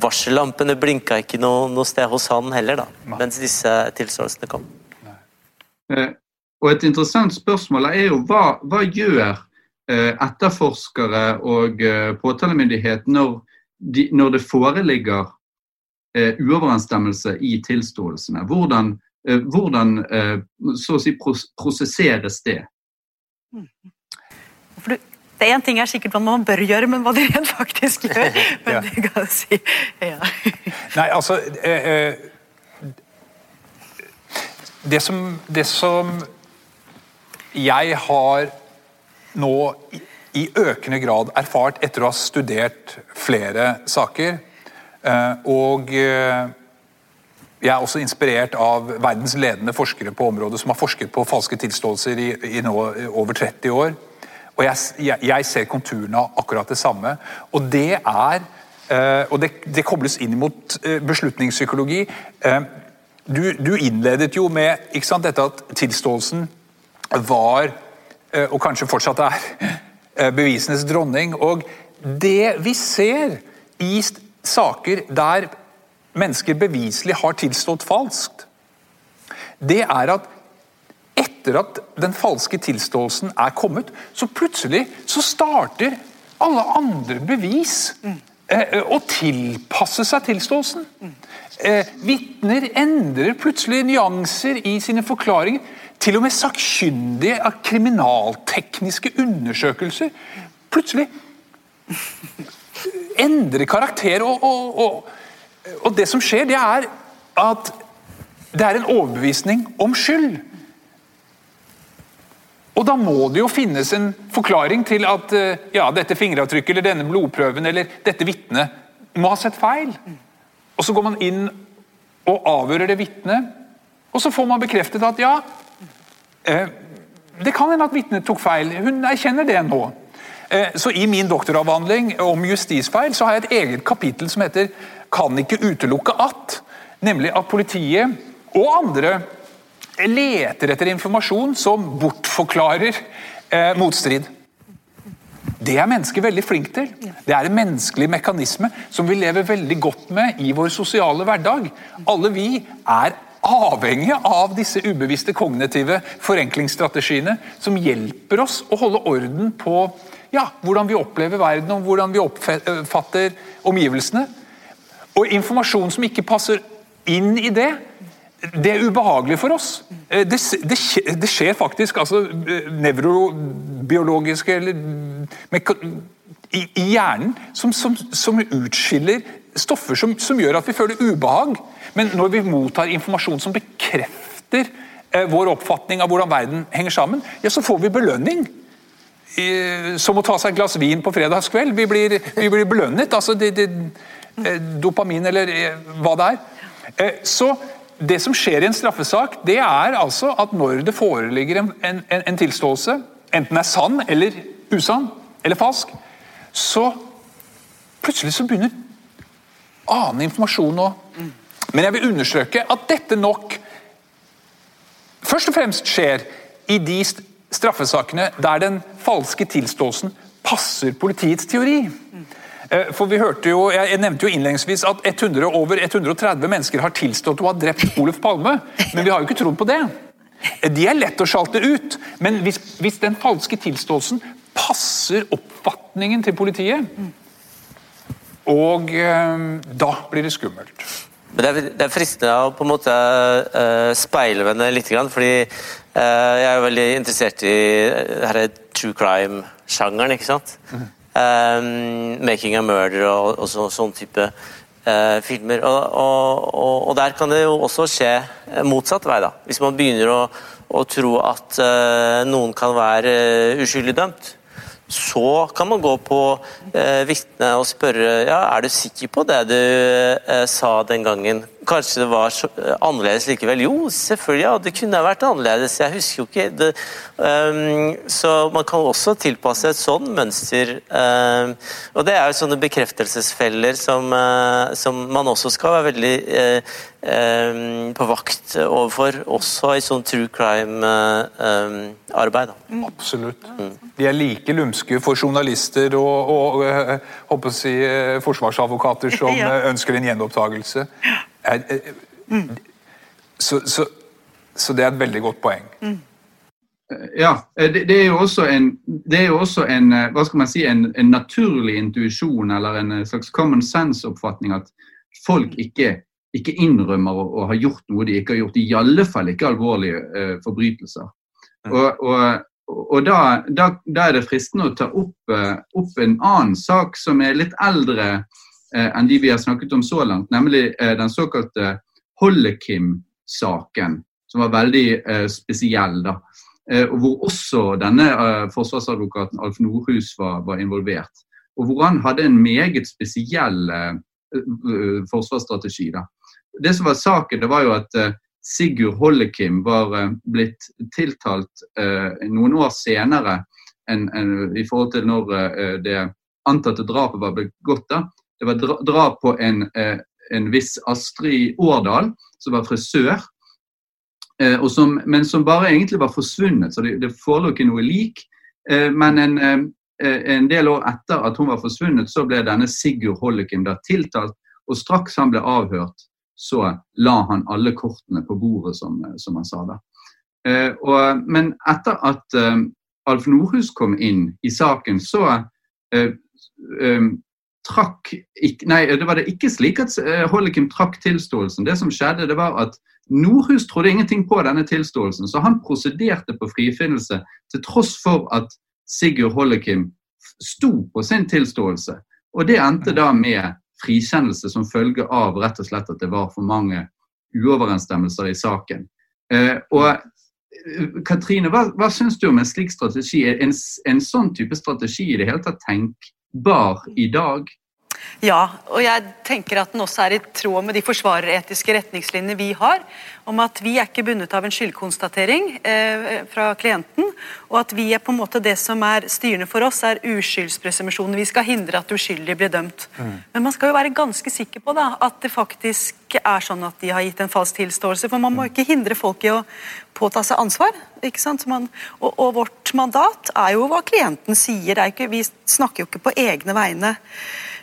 varsellampene blinka ikke noe, noe sted hos han heller, da, mens disse tilståelsene kom. Eh, og Et interessant spørsmål er jo hva, hva gjør eh, etterforskere og eh, påtalemyndighet når, de, når det foreligger uoverensstemmelse i tilståelsene? Hvordan, hvordan så å si prosesseres det? For det er én ting er sikkert hva man bør gjøre, men hva de rent faktisk gjør. Men ja. det kan jeg si. Ja. Nei, altså... Eh, det som, det som jeg har nå i økende grad erfart etter å ha studert flere saker, eh, og eh, jeg er også inspirert av verdens ledende forskere på området som har forsket på falske tilståelser i, i nå over 30 år. Og jeg, jeg, ser konturene av akkurat det samme. Og det er eh, Og det, det kobles inn mot beslutningspsykologi. Du, du, innledet jo med sant, dette at tilståelsen var, eh, og kanskje fortsatt er, eh, bevisenes dronning. Og det vi ser i saker der mennesker beviselig har tilstått falskt, det er at etter at den falske tilståelsen er kommet, så plutselig så starter alle andre bevis mm. eh, å tilpasse seg tilståelsen. Eh, Vitner endrer plutselig nyanser i sine forklaringer. Til og med sakkyndige av kriminaltekniske undersøkelser plutselig endrer karakter. Og, og, og, og, det som skjer, det er at det er en overbevisning om skyld. Og da må det jo finnes en forklaring til at eh, ja, dette fingeravtrykket eller denne blodprøven eller dette vitnet må ha sett feil. Og Så går man inn og avhører det vitnet, og så får man bekreftet at ja, eh, det kan hende at vitnet tok feil. Hun erkjenner det nå. Eh, så I min doktoravhandling om justisfeil så har jeg et eget kapittel som heter 'Kan ikke utelukke at'. Nemlig at politiet og andre leter etter informasjon som bortforklarer eh, motstrid. Det er mennesker veldig flinke til. Det er en menneskelig mekanisme som vi lever veldig godt med i vår sosiale hverdag. Alle vi er avhengige av disse ubevisste kognitive forenklingsstrategiene som hjelper oss å holde orden på ja, hvordan vi opplever verden og hvordan vi oppfatter omgivelsene. Og informasjon som ikke passer inn i det, det er ubehagelig for oss. Eh, det, det, det skjer faktisk altså, eh, nevrobiologiske eller i, i hjernen som, som, som, utskiller stoffer som, som, gjør at vi føler ubehag. Men når vi mottar informasjon som bekrefter eh, vår oppfatning av hvordan verden henger sammen, ja, så får vi belønning. Eh, som å ta seg et glass vin på fredagskveld. Vi blir, vi blir belønnet. altså det, det, Dopamin eller hva det er. Så det som skjer i en straffesak, det er altså at når det foreligger en, en, en tilståelse, enten er sann eller usann eller falsk, så plutselig så begynner annen informasjon å Men jeg vil understreke at dette nok først og fremst skjer i de straffesakene der den falske tilståelsen passer politiets teori. Eh, for vi hørte jo, Jeg nevnte jo innledningsvis at 100, over 130 mennesker har tilstått å ha drept Oluf Palme, men vi har jo ikke trodd på det. Eh, de er lett å sjalte ut, men hvis, hvis den falske tilståelsen passer oppfatningen til politiet, og eh, da blir det skummelt. Men det er, det er fristende å på en måte uh, henne litt, fordi uh, jeg er veldig interessert i denne true crime-sjangeren. ikke sant? Mm. Um, 'Making a Murder' og, og så, sånn type uh, filmer. Og, og, og, der kan det jo også skje motsatt vei. da. Hvis man begynner å, å tro at uh, noen kan være uskyldig dømt, så kan man gå på eh, vitnet og spørre ja, er du sikker på det du sa den gangen. Kanskje det var så, annerledes likevel? Jo, selvfølgelig. ja, Det kunne vært annerledes. Jeg husker jo ikke det. Um, så man kan også tilpasse et sånn mønster. Um, og det er jo sånne bekreftelsesfeller som, uh, som man også skal være veldig uh, um, på vakt overfor, også i sånn true crime-arbeid. Uh, Absolutt. Mm. De er like lumske for journalister og, og, og si, forsvarsadvokater som ja. ønsker en gjenopptakelse. Så, så, så, det er et veldig godt poeng. Mm. Ja, det, det, er jo også en, det er jo også en hva skal man si, en, en naturlig intuisjon eller en slags common sense-oppfatning at folk ikke, ikke innrømmer å, å, ha gjort noe de ikke har gjort. I alle fall ikke alvorlige uh, forbrytelser. Og, og, og da, da, da, er det fristende å ta opp, uh, opp en annen sak som er litt eldre Eh, enn de vi har snakket om så langt, nemlig eh, den såkalte Hollekim-saken, som var veldig eh, spesiell. da. Og hvor også denne forsvarsadvokaten Alf Nordhus var, var, involvert. Og hvor han hadde en meget spesiell forsvarsstrategi. da. Det som var saken, det var jo at Sigurd Hollekim var blitt tiltalt noen år senere enn, enn i forhold til når det antatte drapet var begått. da, det var drap på en, eh, en viss Astrid Årdal, som var frisør. Eh, som, men som bare egentlig var forsvunnet, så det, det forelå ikke noe lik. Eh, men en, en, del år etter at hun var forsvunnet, så ble denne Sigurd Holliken da tiltalt. Og straks han ble avhørt, så la han alle kortene på bordet, som, som han sa da. Og, men etter at Alf Nordhus kom inn i saken, så trakk Nei, det var det ikke slik at Hollikim trakk tilståelsen. Det som skjedde, det var at Nordhus trodde ingenting på denne tilståelsen, så han prosederte på frifinnelse til tross for at Sigurd Hollikim sto på sin tilståelse. Og det endte da med frikjennelse som følge av rett og slett at det var for mange uoverensstemmelser i saken. Eh, og eh, Katrine, hva, hva syns du om en slik strategi? En, en sånn type strategi i det hele tatt tenk, bar i dag? Ja, og jeg tenker at den også er i tråd med de forsvareretiske retningslinjene vi har, om at vi er ikke bundet av en skyldkonstatering eh, fra klienten, og at vi er på en måte det som er styrende for oss, er uskyldspresumisjonen. Vi skal hindre at uskyldige blir dømt. Mm. Men man skal jo være ganske sikker på da, at det faktisk er sånn at de har gitt en falsk tilståelse, for man må ikke hindre folk i å påta seg ansvar. ikke sant? Man, og, og, vårt mandat er jo hva klienten sier, ikke, vi snakker jo ikke på egne vegne.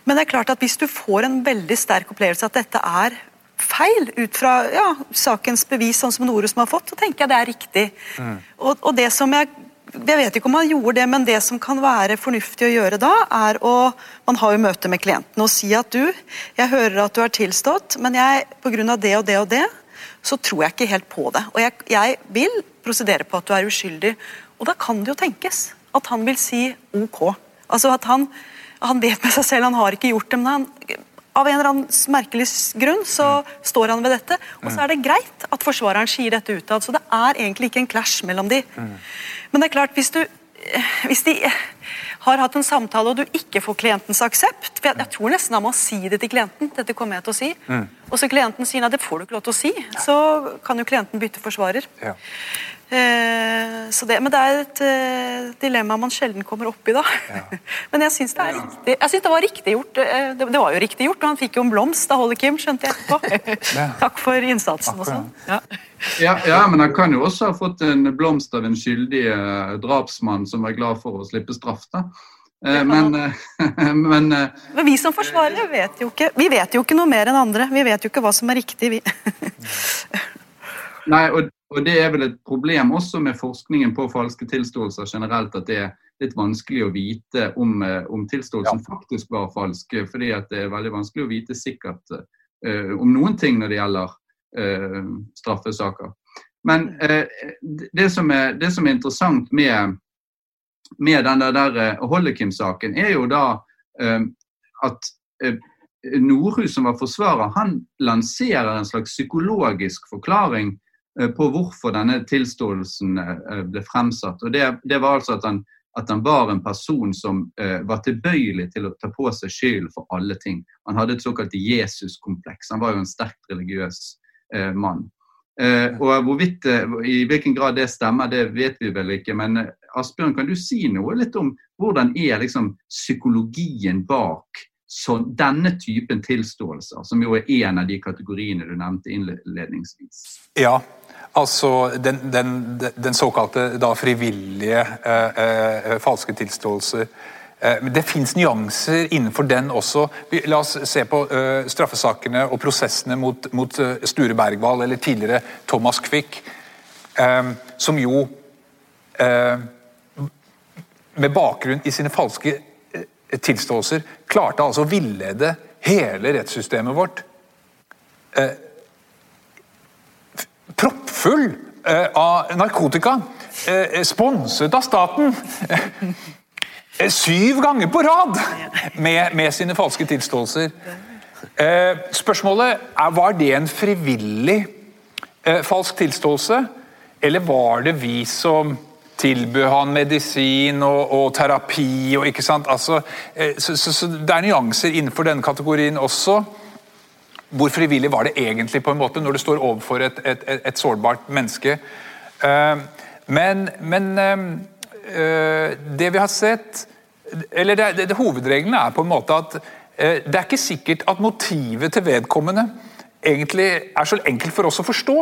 Men det er klart at hvis du får en veldig sterk opplevelse at dette er feil ut fra ja, sakens bevis, sånn som Nore som har fått, så tenker jeg det er riktig. Mm. Og, og, det som jeg jeg vet ikke om han gjorde det, men det som kan være fornuftig å gjøre da, er å Man har jo møte med klienten og si at du, jeg hører at du har tilstått, men jeg pga. det og det og det, så tror jeg ikke helt på det. Og jeg, jeg vil prosedere på at du er uskyldig. Og da kan det jo tenkes at han vil si ok. Altså at han han vet med seg selv han har ikke gjort det, men han, av en eller annen merkelig grunn så mm. står han ved dette. Og så er det greit at forsvareren sier dette utad. Så det er egentlig ikke en clash mellom de. Mm. Men det er klart, hvis du hvis de har hatt en samtale og du ikke får klientens aksept for jeg, jeg tror nesten han må si det til klienten. dette kommer jeg til å si, Mm. Og så klienten sier nei, det får du ikke lov til å si, så kan jo klienten bytte forsvarer. Ja. Eh, så det, men det er et eh, dilemma man sjelden kommer opp i, da. men jeg syns det er riktig. Jeg synes det var riktig gjort. Eh, det, det var jo riktig gjort, og han fikk jo en blomst av Holly Kim, skjønte jeg etterpå. Takk for innsatsen og sånn. Ja. Ja, ja, men han kan jo også ha fått en blomst av en skyldig drapsmann som var glad for å slippe straff. da. Eh, men men Men vi som forsvarere vet jo ikke Vi vet jo ikke noe mer enn andre. Vi vet jo ikke hva som er riktig, vi. Nei, og, og det er vel et problem også med forskningen på falske tilståelser generelt, at det er litt vanskelig å vite om, eh, om tilståelsen faktisk var falsk. Fordi det er veldig vanskelig å vite sikkert uh, om noen ting når det gjelder uh, straffesaker. Men uh, det, som er, det som er interessant med, med den der, der Hollekim-saken, er jo da at Nordhus, som var forsvarer, han lanserer en slags psykologisk forklaring på hvorfor denne tilståelsen eh, ble fremsatt. Og det, det var altså at han, at han var en person som eh, var tilbøyelig til å ta på seg skyld for alle ting. Han hadde et såkalt Jesus-kompleks. Han var jo en sterkt religiøs eh, mann. Eh, og hvorvidt, eh, I hvilken grad det stemmer, det vet vi vel ikke. Men eh, Asbjørn, kan du si noe litt om hvordan er liksom psykologien bak så denne typen tilståelser, som jo er en av de kategoriene du nevnte innledningsvis? Ja, altså den, den, den såkalte da frivillige eh, eh, falske tilståelser. Eh, men det fins nyanser innenfor den også. La oss se på eh, straffesakene og prosessene mot, mot eh, Sture Bergwall, eller tidligere Thomas Quick, som jo med bakgrunn i sine falske tilståelser klarte altså å villede hele rettssystemet vårt. Eh, proppfull eh, av narkotika, eh, sponset av staten. Eh, Syv ganger på rad med, med sine falske tilståelser. Eh, spørsmålet er var det en frivillig eh, falsk tilståelse, eller var det vi som tilbød han medisin og, og terapi og ikke sant? Altså, eh, så, så, så det er nyanser innenfor denne kategorien også. Hvor frivillig var det egentlig på en måte når du står overfor et, et, et, et sårbart menneske? Eh, men, men eh, det vi har sett eller det, det, det, hovedreglene er på en måte at det er ikke sikkert at motivet til vedkommende egentlig er så enkelt for oss å forstå.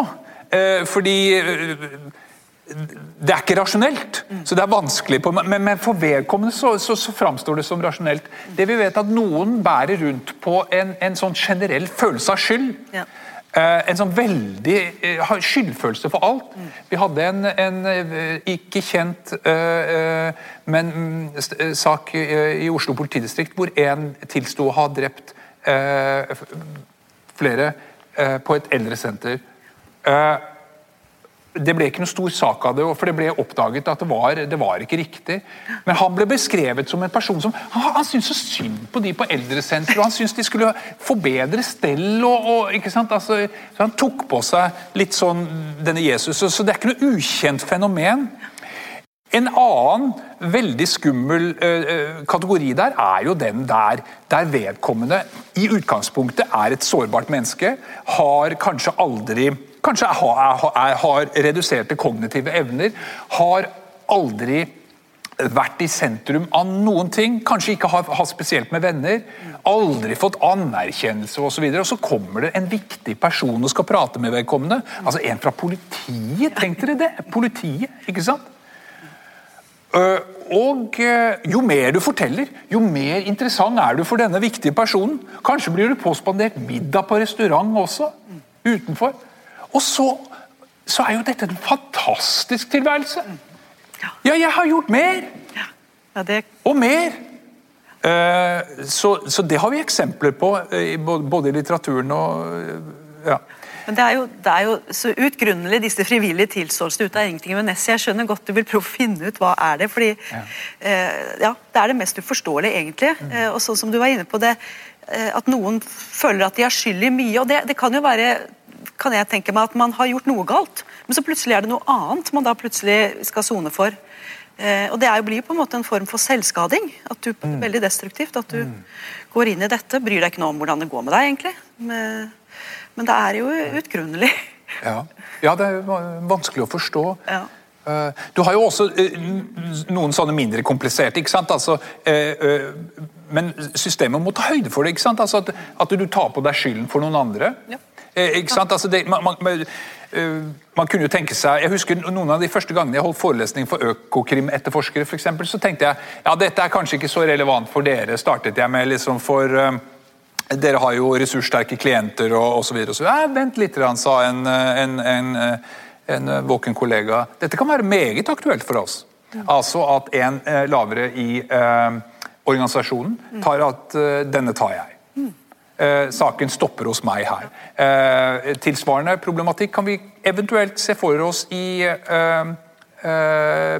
Fordi det er ikke rasjonelt, så det er vanskelig. På, men, men, for vedkommende så, så, så, framstår det som rasjonelt. Det vi vet at Noen bærer rundt på en, en sånn generell følelse av skyld. Ja. Eh, en sånn veldig eh, skyldfølelse for alt. Vi hadde en, en eh, ikke kjent, eh, eh, men mm, eh, sak i Oslo politidistrikt hvor en tilsto å ha drept flere på et eldresenter. Eh, det ble ikke noe stor sak av det, for det ble oppdaget at det var, det var ikke riktig. Men han ble beskrevet som en person som Han, han syntes så synd på de på eldresenteret, og han syntes de skulle få bedre stell. Og, og, ikke sant? Altså, så han tok på seg litt sånn denne Jesus. Så, så det er ikke noe ukjent fenomen. En annen veldig skummel eh, kategori der er jo den der, der vedkommende i utgangspunktet er et sårbart menneske, har kanskje aldri Kanskje har, er, har reduserte kognitive evner, har aldri vært i sentrum av noen ting, kanskje ikke har hatt spesielt med venner, aldri fått anerkjennelse osv. Og, så og så kommer det en viktig person og skal prate med vedkommende. Altså en fra politiet, tenkte dere det! Politiet, ikke sant? Øh, Og øh, jo mer du forteller, jo mer interessant er du for denne viktige personen. Kanskje blir du påspandert middag på restaurant også, utenfor. Og så, så er jo dette en fantastisk tilværelse. Ja, jeg har gjort mer! Ja, det, Og mer! Eh, så, så det har vi eksempler på, eh, både i litteraturen og eh, ja. men det er, jo, det er jo så utgrunnelig, disse frivillige tilståelsene ut av ingenting. Men Nessie, jeg skjønner godt du vil prøve å finne ut hva er det fordi ja. Eh, ja, Det er det mest uforståelige, egentlig. Eh, og sånn som du var inne på det, eh, at noen føler at de er skyld i mye. og det, det kan jo være kan jeg tenke meg at man har gjort noe galt, men så plutselig er det noe annet man da plutselig skal sone for. Eh, og det er jo, blir på en måte en form for selvskading. at du, Veldig destruktivt. At du går inn i dette. Bryr deg ikke noe om hvordan det går med deg, egentlig. Men, men det er jo utgrunnelig. Ja. ja, det er va- vanskelig å forstå. Ja. Eh, Du har jo også eh, noen sånne mindre kompliserte, ikke sant? Altså, eh, men systemet må ta høyde for det. ikke sant? Altså at, at du tar på deg skylden for noen andre. Ja. Eh, ikke sant? Altså det, man, man, man, eh, kunne jo tenke seg, Jeg husker noen av de første gangene jeg holdt forelesning for Økokrim-etterforskere, for eksempel, så tenkte jeg ja, dette er kanskje ikke så relevant for dere. startet jeg med liksom for eh, dere har jo ressurssterke klienter og osv. Ja, vent litt, sa en, en, en, en våken kollega. Dette kan være meget aktuelt for oss. Altså at en lavere i eh, organisasjonen tar at eh, denne tar jeg. Eh, saken stopper hos meg her. Eh, tilsvarende problematikk kan vi eventuelt se for oss i eh,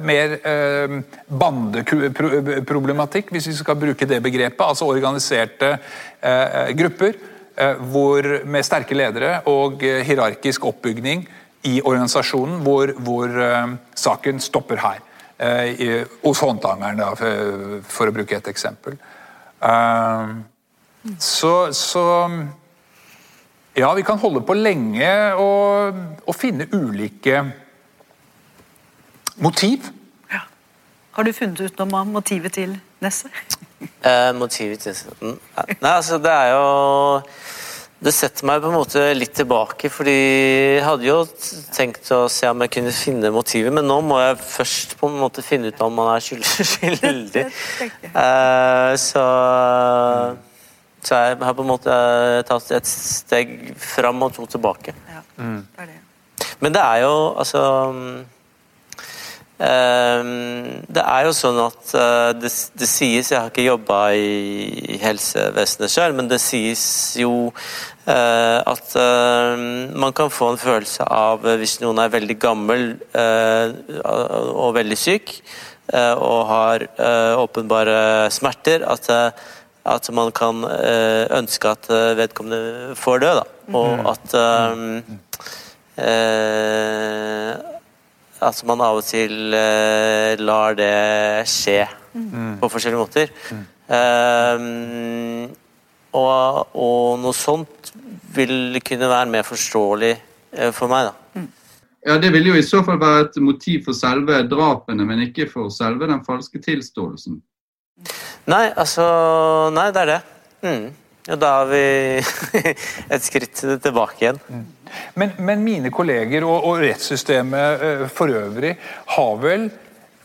mer uh, bandeproblematikk, hvis vi skal bruke det begrepet. Altså organiserte uh, grupper hvor, med sterke ledere og hierarkisk oppbygning i organisasjonen, hvor, hvor saken stopper her. I, hos håndlangeren, for, for å bruke et eksempel. Eh, så, så Ja, vi kan holde på lenge og, og finne ulike motiv. Ja. Har du funnet ut noe om motivet til Nesse? Eh, motivet til Mm, Nei, altså det er jo Det setter meg på en måte litt tilbake, fordi jeg hadde jo tenkt å se om jeg kunne finne motivet, men nå må jeg først på en måte finne ut om man er skyldig. skyldig. Eh, så så jeg har på en måte tatt et steg fram og to tilbake. Ja, det er det. Men det er jo altså ehm, Det er jo sånn at eh, det, det sies Jeg har ikke jobba i helsevesenet sjøl, men det sies jo eh, at eh, man kan få en følelse av eh, hvis noen er veldig gammel eh, og veldig syk eh, og har eh, åpenbare smerter, at eh, at man kan eh, ønske at eh, vedkommende får dø, da. Og at um, uh, At man av og til uh, lar det skje på forskjellige måter. Eh, og, og noe sånt vil kunne være mer forståelig for meg, da. Ja, Det vil jo i så fall være et motiv for selve drapene, men ikke for selve den falske tilståelsen. Nei, altså Nei, det er det. Mm. Og da har vi et skritt tilbake igjen. Men, men mine kolleger og, og rettssystemet eh, for øvrig har vel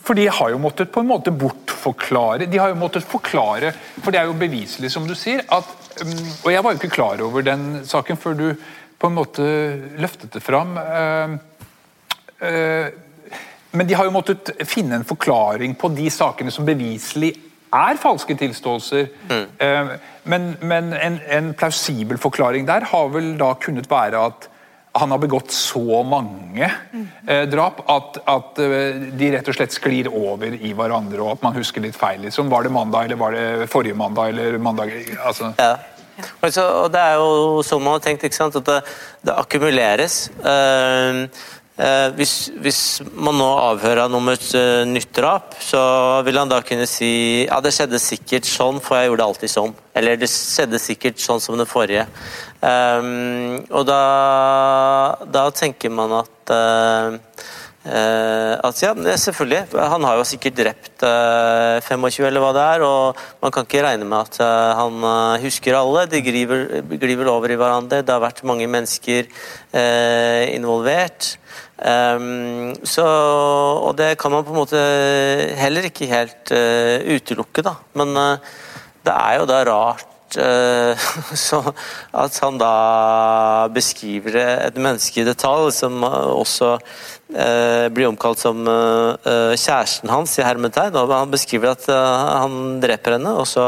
For de har jo måttet på en måte bortforklare De har jo måttet forklare, for det er jo beviselig, som du sier, at mm, Og jeg var jo ikke klar over den saken før du på en måte løftet det fram. eh, eh, men de har jo måttet finne en forklaring på de sakene som beviselig er falske tilståelser. Mm. Men, men en, en plausibel forklaring der har vel da kunnet være at han har begått så mange eh, drap at, at eh, de rett og slett sklir over i hverandre, og at man husker litt feil. Liksom. Var det mandag, eller var det forrige mandag, eller mandag altså. Ja. Og, så, og det er jo sånn man har tenkt, ikke sant? at det, det akkumuleres. Eh, eh, hvis, hvis man nå avhører han om et eh, nytt drap, så vil han da kunne si ja, det skjedde sikkert sånn, for jeg gjorde det alltid sånn. Eller det skjedde sikkert sånn som det forrige. Um, og da, da tenker man at eh, Eh, at ja, er selvfølgelig. Han har jo sikkert drept eh, 25 eller hva det er, og man kan ikke regne med at eh, han eh, husker alle. De glir vel- over i hverandre. Det har vært mange mennesker eh, involvert. Så, og det kan man på en måte heller ikke helt eh, utelukke, da. Men eh, det er jo da rart eh, så at han da beskriver et menneske i detalj, som eh, også eh, blir omkalt som eh, eh, kjæresten hans i hermetegn. og Han beskriver at eh, han dreper henne, og så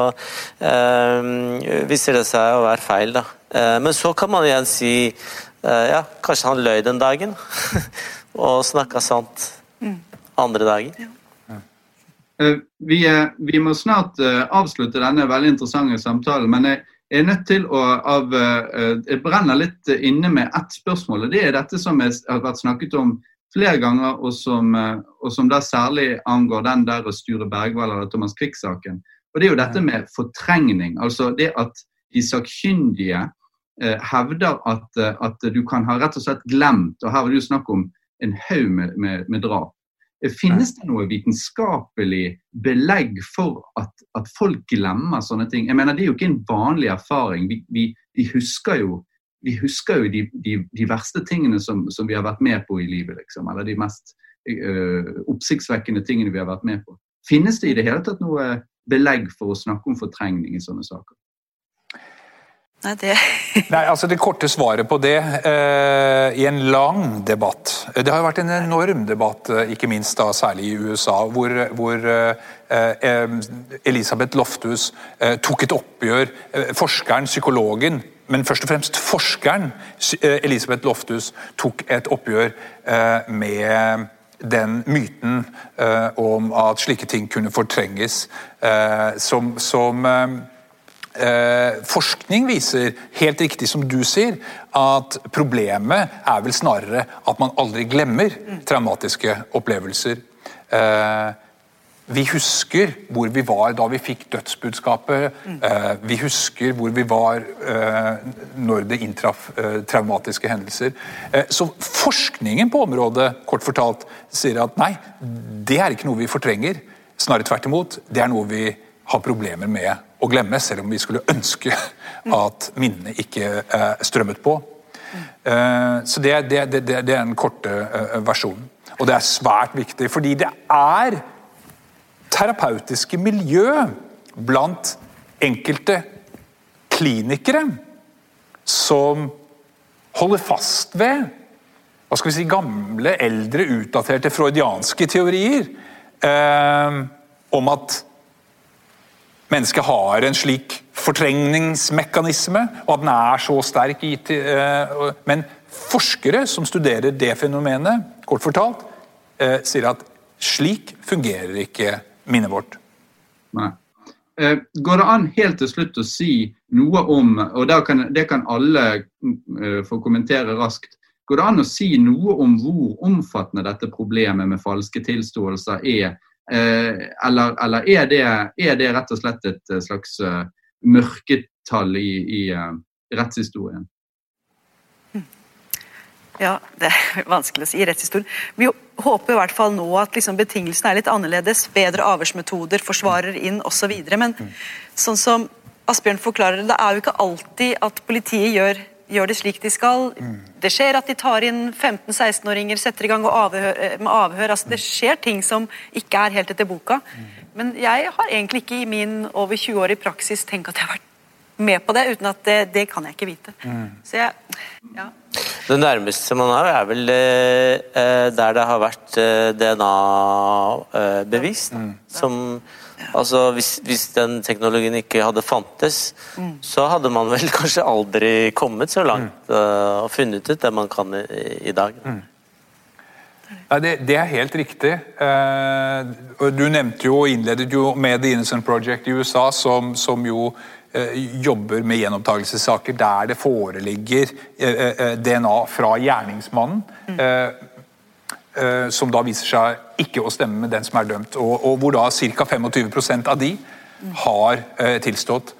eh, viser det seg å være feil. da. Eh, men så kan man igjen si eh, ja, kanskje han løy den dagen, og snakka sant andre dager. Eh, Vi, vi må snart eh, avslutte denne veldig interessante samtalen, men jeg er nødt til å av, eh, Jeg brenner litt inne med ett spørsmål. og Det er dette som jeg har vært snakket om flere ganger, og som, og som da særlig angår den der Sture Bergwall eller Thomas Quick-saken. Og Det er jo dette med fortrengning. altså det at de sakkyndige hevder at, at, du kan ha rett og slett glemt, og her var det jo snakk om en haug med, med, med drap. Finnes det noe vitenskapelig belegg for at, at, folk glemmer sånne ting? Jeg mener, Det er jo ikke en vanlig erfaring. Vi, vi, vi husker jo, vi husker jo de, de, de, verste tingene som, som, vi har vært med på i livet. Liksom, eller de mest øh, oppsiktsvekkende tingene vi har vært med på. Finnes det i det hele tatt noe belegg for å snakke om fortrengning i sånne saker? Nei, det Nei, altså Det korte svaret på det eh, i en lang debatt Det har jo vært en enorm debatt, eh, ikke minst da særlig i USA, hvor, hvor eh, Elisabeth Lofthus eh, tok et oppgjør eh, Forskeren, psykologen, men først og fremst forskeren eh, Elisabeth Lofthus tok et oppgjør med den myten om at slike ting kunne fortrenges, som, som Eh, forskning viser, helt riktig som du sier, at problemet er vel snarere at man aldri glemmer traumatiske opplevelser. Eh, vi husker hvor vi var da vi fikk dødsbudskapet. Eh, vi husker hvor vi var når det inntraff traumatiske hendelser. Så forskningen på området kort fortalt sier at nei, det er ikke noe vi fortrenger. Snarere tvert imot. Det er noe vi har problemer med å glemme, selv om vi skulle ønske at minnene ikke uh, strømmet på. Uh, så det, det, det, det, er den korte uh, versjonen. Og det er svært viktig, fordi det er terapeutiske miljø blant enkelte klinikere som holder fast ved hva skal vi si, gamle, eldre, utdaterte freudianske teorier om at mennesket har en slik fortrengningsmekanisme, og at den er så sterk. Eh, men forskere som studerer det fenomenet, kort fortalt, eh, sier at slik fungerer ikke minnet vårt. Nei. Eh, går det an helt til slutt å si noe om, og kan, det kan alle få kommentere raskt, går det an å si noe om hvor omfattende dette problemet med falske tilståelser er eller, eller er, det, er, det, rett og slett et eh, slags uh, mørketall i, i rettshistorien? Ja, det er vanskelig å si i rettshistorien. Vi håper i hvert fall nå at liksom betingelsene er litt annerledes. Bedre avhørsmetoder, forsvarer inn osv. Men sånn som Asbjørn forklarer det, det er jo ikke alltid at politiet gjør gjør det slik de skal. Mm. Det skjer at de tar inn 15-16-åringer, setter i gang avhør, eh, med avhør. Altså, det skjer ting som ikke er helt etter boka. Mm. Men jeg har egentlig ikke i min over 20 år i praksis tenkt at jeg har vært med på det, uten at det, det kan jeg ikke vite. Mm. Så jeg, ja. Det nærmeste man har, er vel eh, eh der det har vært eh, DNA-bevis. Eh, mm. Som Altså, hvis, hvis, den teknologien ikke hadde fantes, mm. så hadde man vel kanskje aldri kommet så langt mm. uh, og funnet ut det man kan i, i dag. Mm. Ja, det, det, er helt riktig. Uh, du nevnte jo og innledet jo med The Innocent Project i USA, som, som jo uh, jobber med gjenopptakelsessaker der det foreligger DNA fra gjerningsmannen. Mm. Eh, som da viser seg ikke å stemme med den som er dømt. Og, og hvor da ca. 25% av de har eh, tilstått.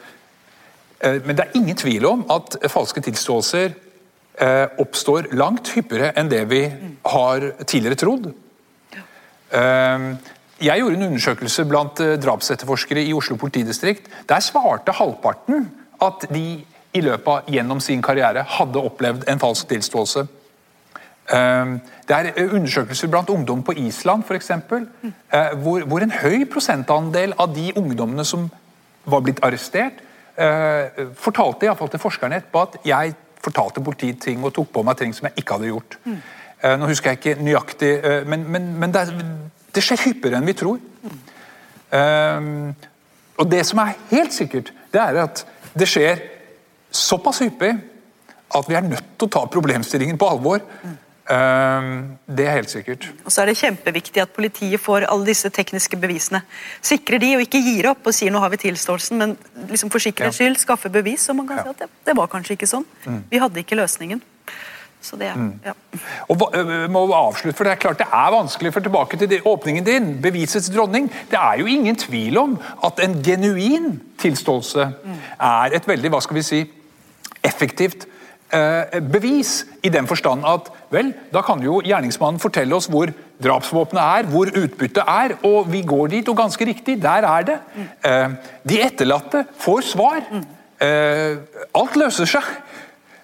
Eh, men det er ingen tvil om at falske tilståelser oppstår langt hyppigere enn det vi har tidligere trodd. Jeg gjorde en undersøkelse blant drapsetterforskere i Oslo politidistrikt. Der svarte halvparten at de i løpet av gjennom sin karriere hadde opplevd en falsk tilståelse. Ehm, det er eh, undersøkelser blant ungdom på Island for eksempel, eh, hvor, hvor en høy prosentandel av de ungdommene som var blitt arrestert, eh, fortalte i fall til forskerne etterpå at jeg fortalte politiet ting og tok på meg ting som jeg ikke hadde gjort. Mm. Nå husker jeg ikke nøyaktig, men, men, men det, det, skjer hyppigere enn vi tror. Um, og det som er helt sikkert, det er at det skjer såpass hyppig at vi er nødt til å ta problemstillingen på alvor. Mm. Ehm, det er helt sikkert. Og så er det kjempeviktig at politiet får alle disse tekniske bevisene. Sikrer de og ikke gir opp og sier nå har vi tilståelsen, men liksom for sikkerhets skyld skaffer bevis, så man kan ja. si at det, det, var kanskje ikke sånn. Mm. Vi hadde ikke løsningen. Så det, ja. Og må avslutte, for Det er klart det er vanskelig, for tilbake til det- åpningen din, bevisets dronning. Det er jo ingen tvil om at en genuin tilståelse er et veldig hva skal vi si, effektivt bevis. I den forstand at vel, da kan jo gjerningsmannen fortelle oss hvor drapsvåpenet er, hvor utbyttet er, og vi går dit, og ganske riktig, der er det. Eh, de etterlatte får svar. Eh, alt løser seg.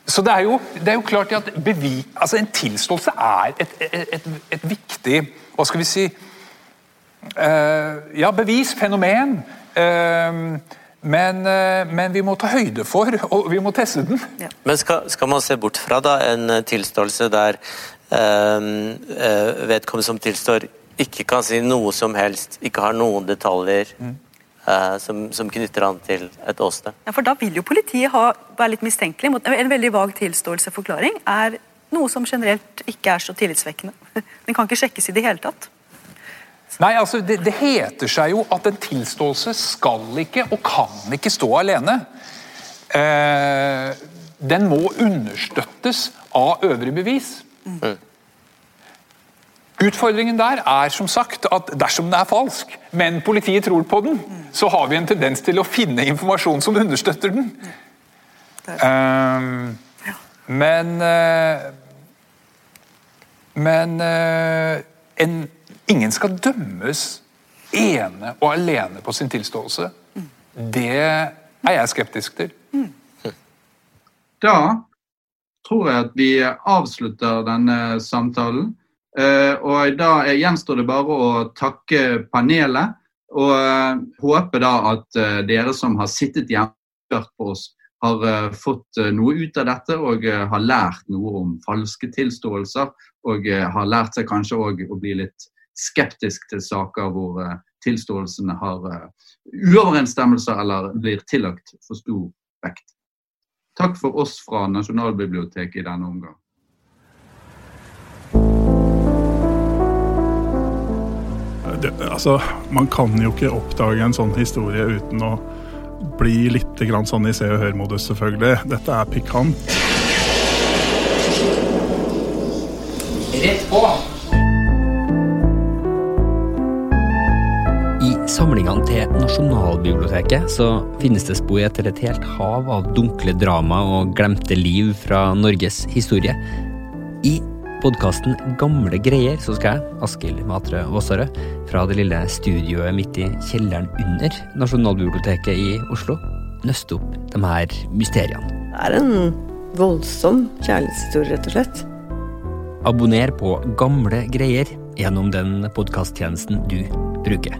Så det er jo, det er jo klart at bevis, altså en tilståelse er et, et, et, viktig Hva skal vi si eh, Ja, bevis, fenomen. eh, men, eh, men vi må ta høyde for, og vi må teste den. Men skal, skal man se bort fra da en eh, tilståelse der eh, eh, vedkommende som tilstår, ikke kan si noe som helst, ikke har noen detaljer eh, som, som knytter an til et åsted? Ja, for da vil jo politiet ha, være litt mistenkelig. mot En veldig vag tilståelseforklaring er noe som generelt ikke er så tillitsvekkende. Den kan ikke sjekkes i det hele tatt. Nei, altså det, det heter seg jo at en tilståelse skal ikke og kan ikke stå alene. Eh, den må understøttes av øvrig bevis. Utfordringen der er som sagt at dersom den er falsk, men politiet tror på den, så har vi en tendens til å finne informasjon som understøtter den. Eh, men uh, Men uh, en, ingen skal dømmes ene og alene på sin tilståelse. Det er jeg skeptisk til. Da tror jeg at vi avslutter denne samtalen. Eh, og da gjenstår det bare å takke panelet. Og eh, håpe da at eh, dere som har sittet hjemme og hørt på oss, har fått noe ut av dette og har lært noe om falske tilståelser. Og har lært seg kanskje òg å bli litt skeptisk til saker hvor eh, tilståelsene har eh, uoverensstemmelser eller blir tillagt for stor vekt. Takk for oss fra Nasjonalbiblioteket i denne omgang. det, altså, man kan jo ikke oppdage en sånn historie uten å bli litt grann sånn i se og hør-modus, selvfølgelig. Dette er pikant. Rett på! Samlingene til Nasjonalbiblioteket så finnes det spor etter et helt hav av dunkle drama og glemte liv fra Norges historie. I podkasten Gamle greier så skal jeg, Askild Matre Aasarød, fra det lille studioet midt i kjelleren under Nasjonalbiblioteket i Oslo, nøste opp de her mysteriene. Det er en voldsom kjærlighetshistorie, rett og slett. Abonner på Gamle greier gjennom den podkasttjenesten du bruker.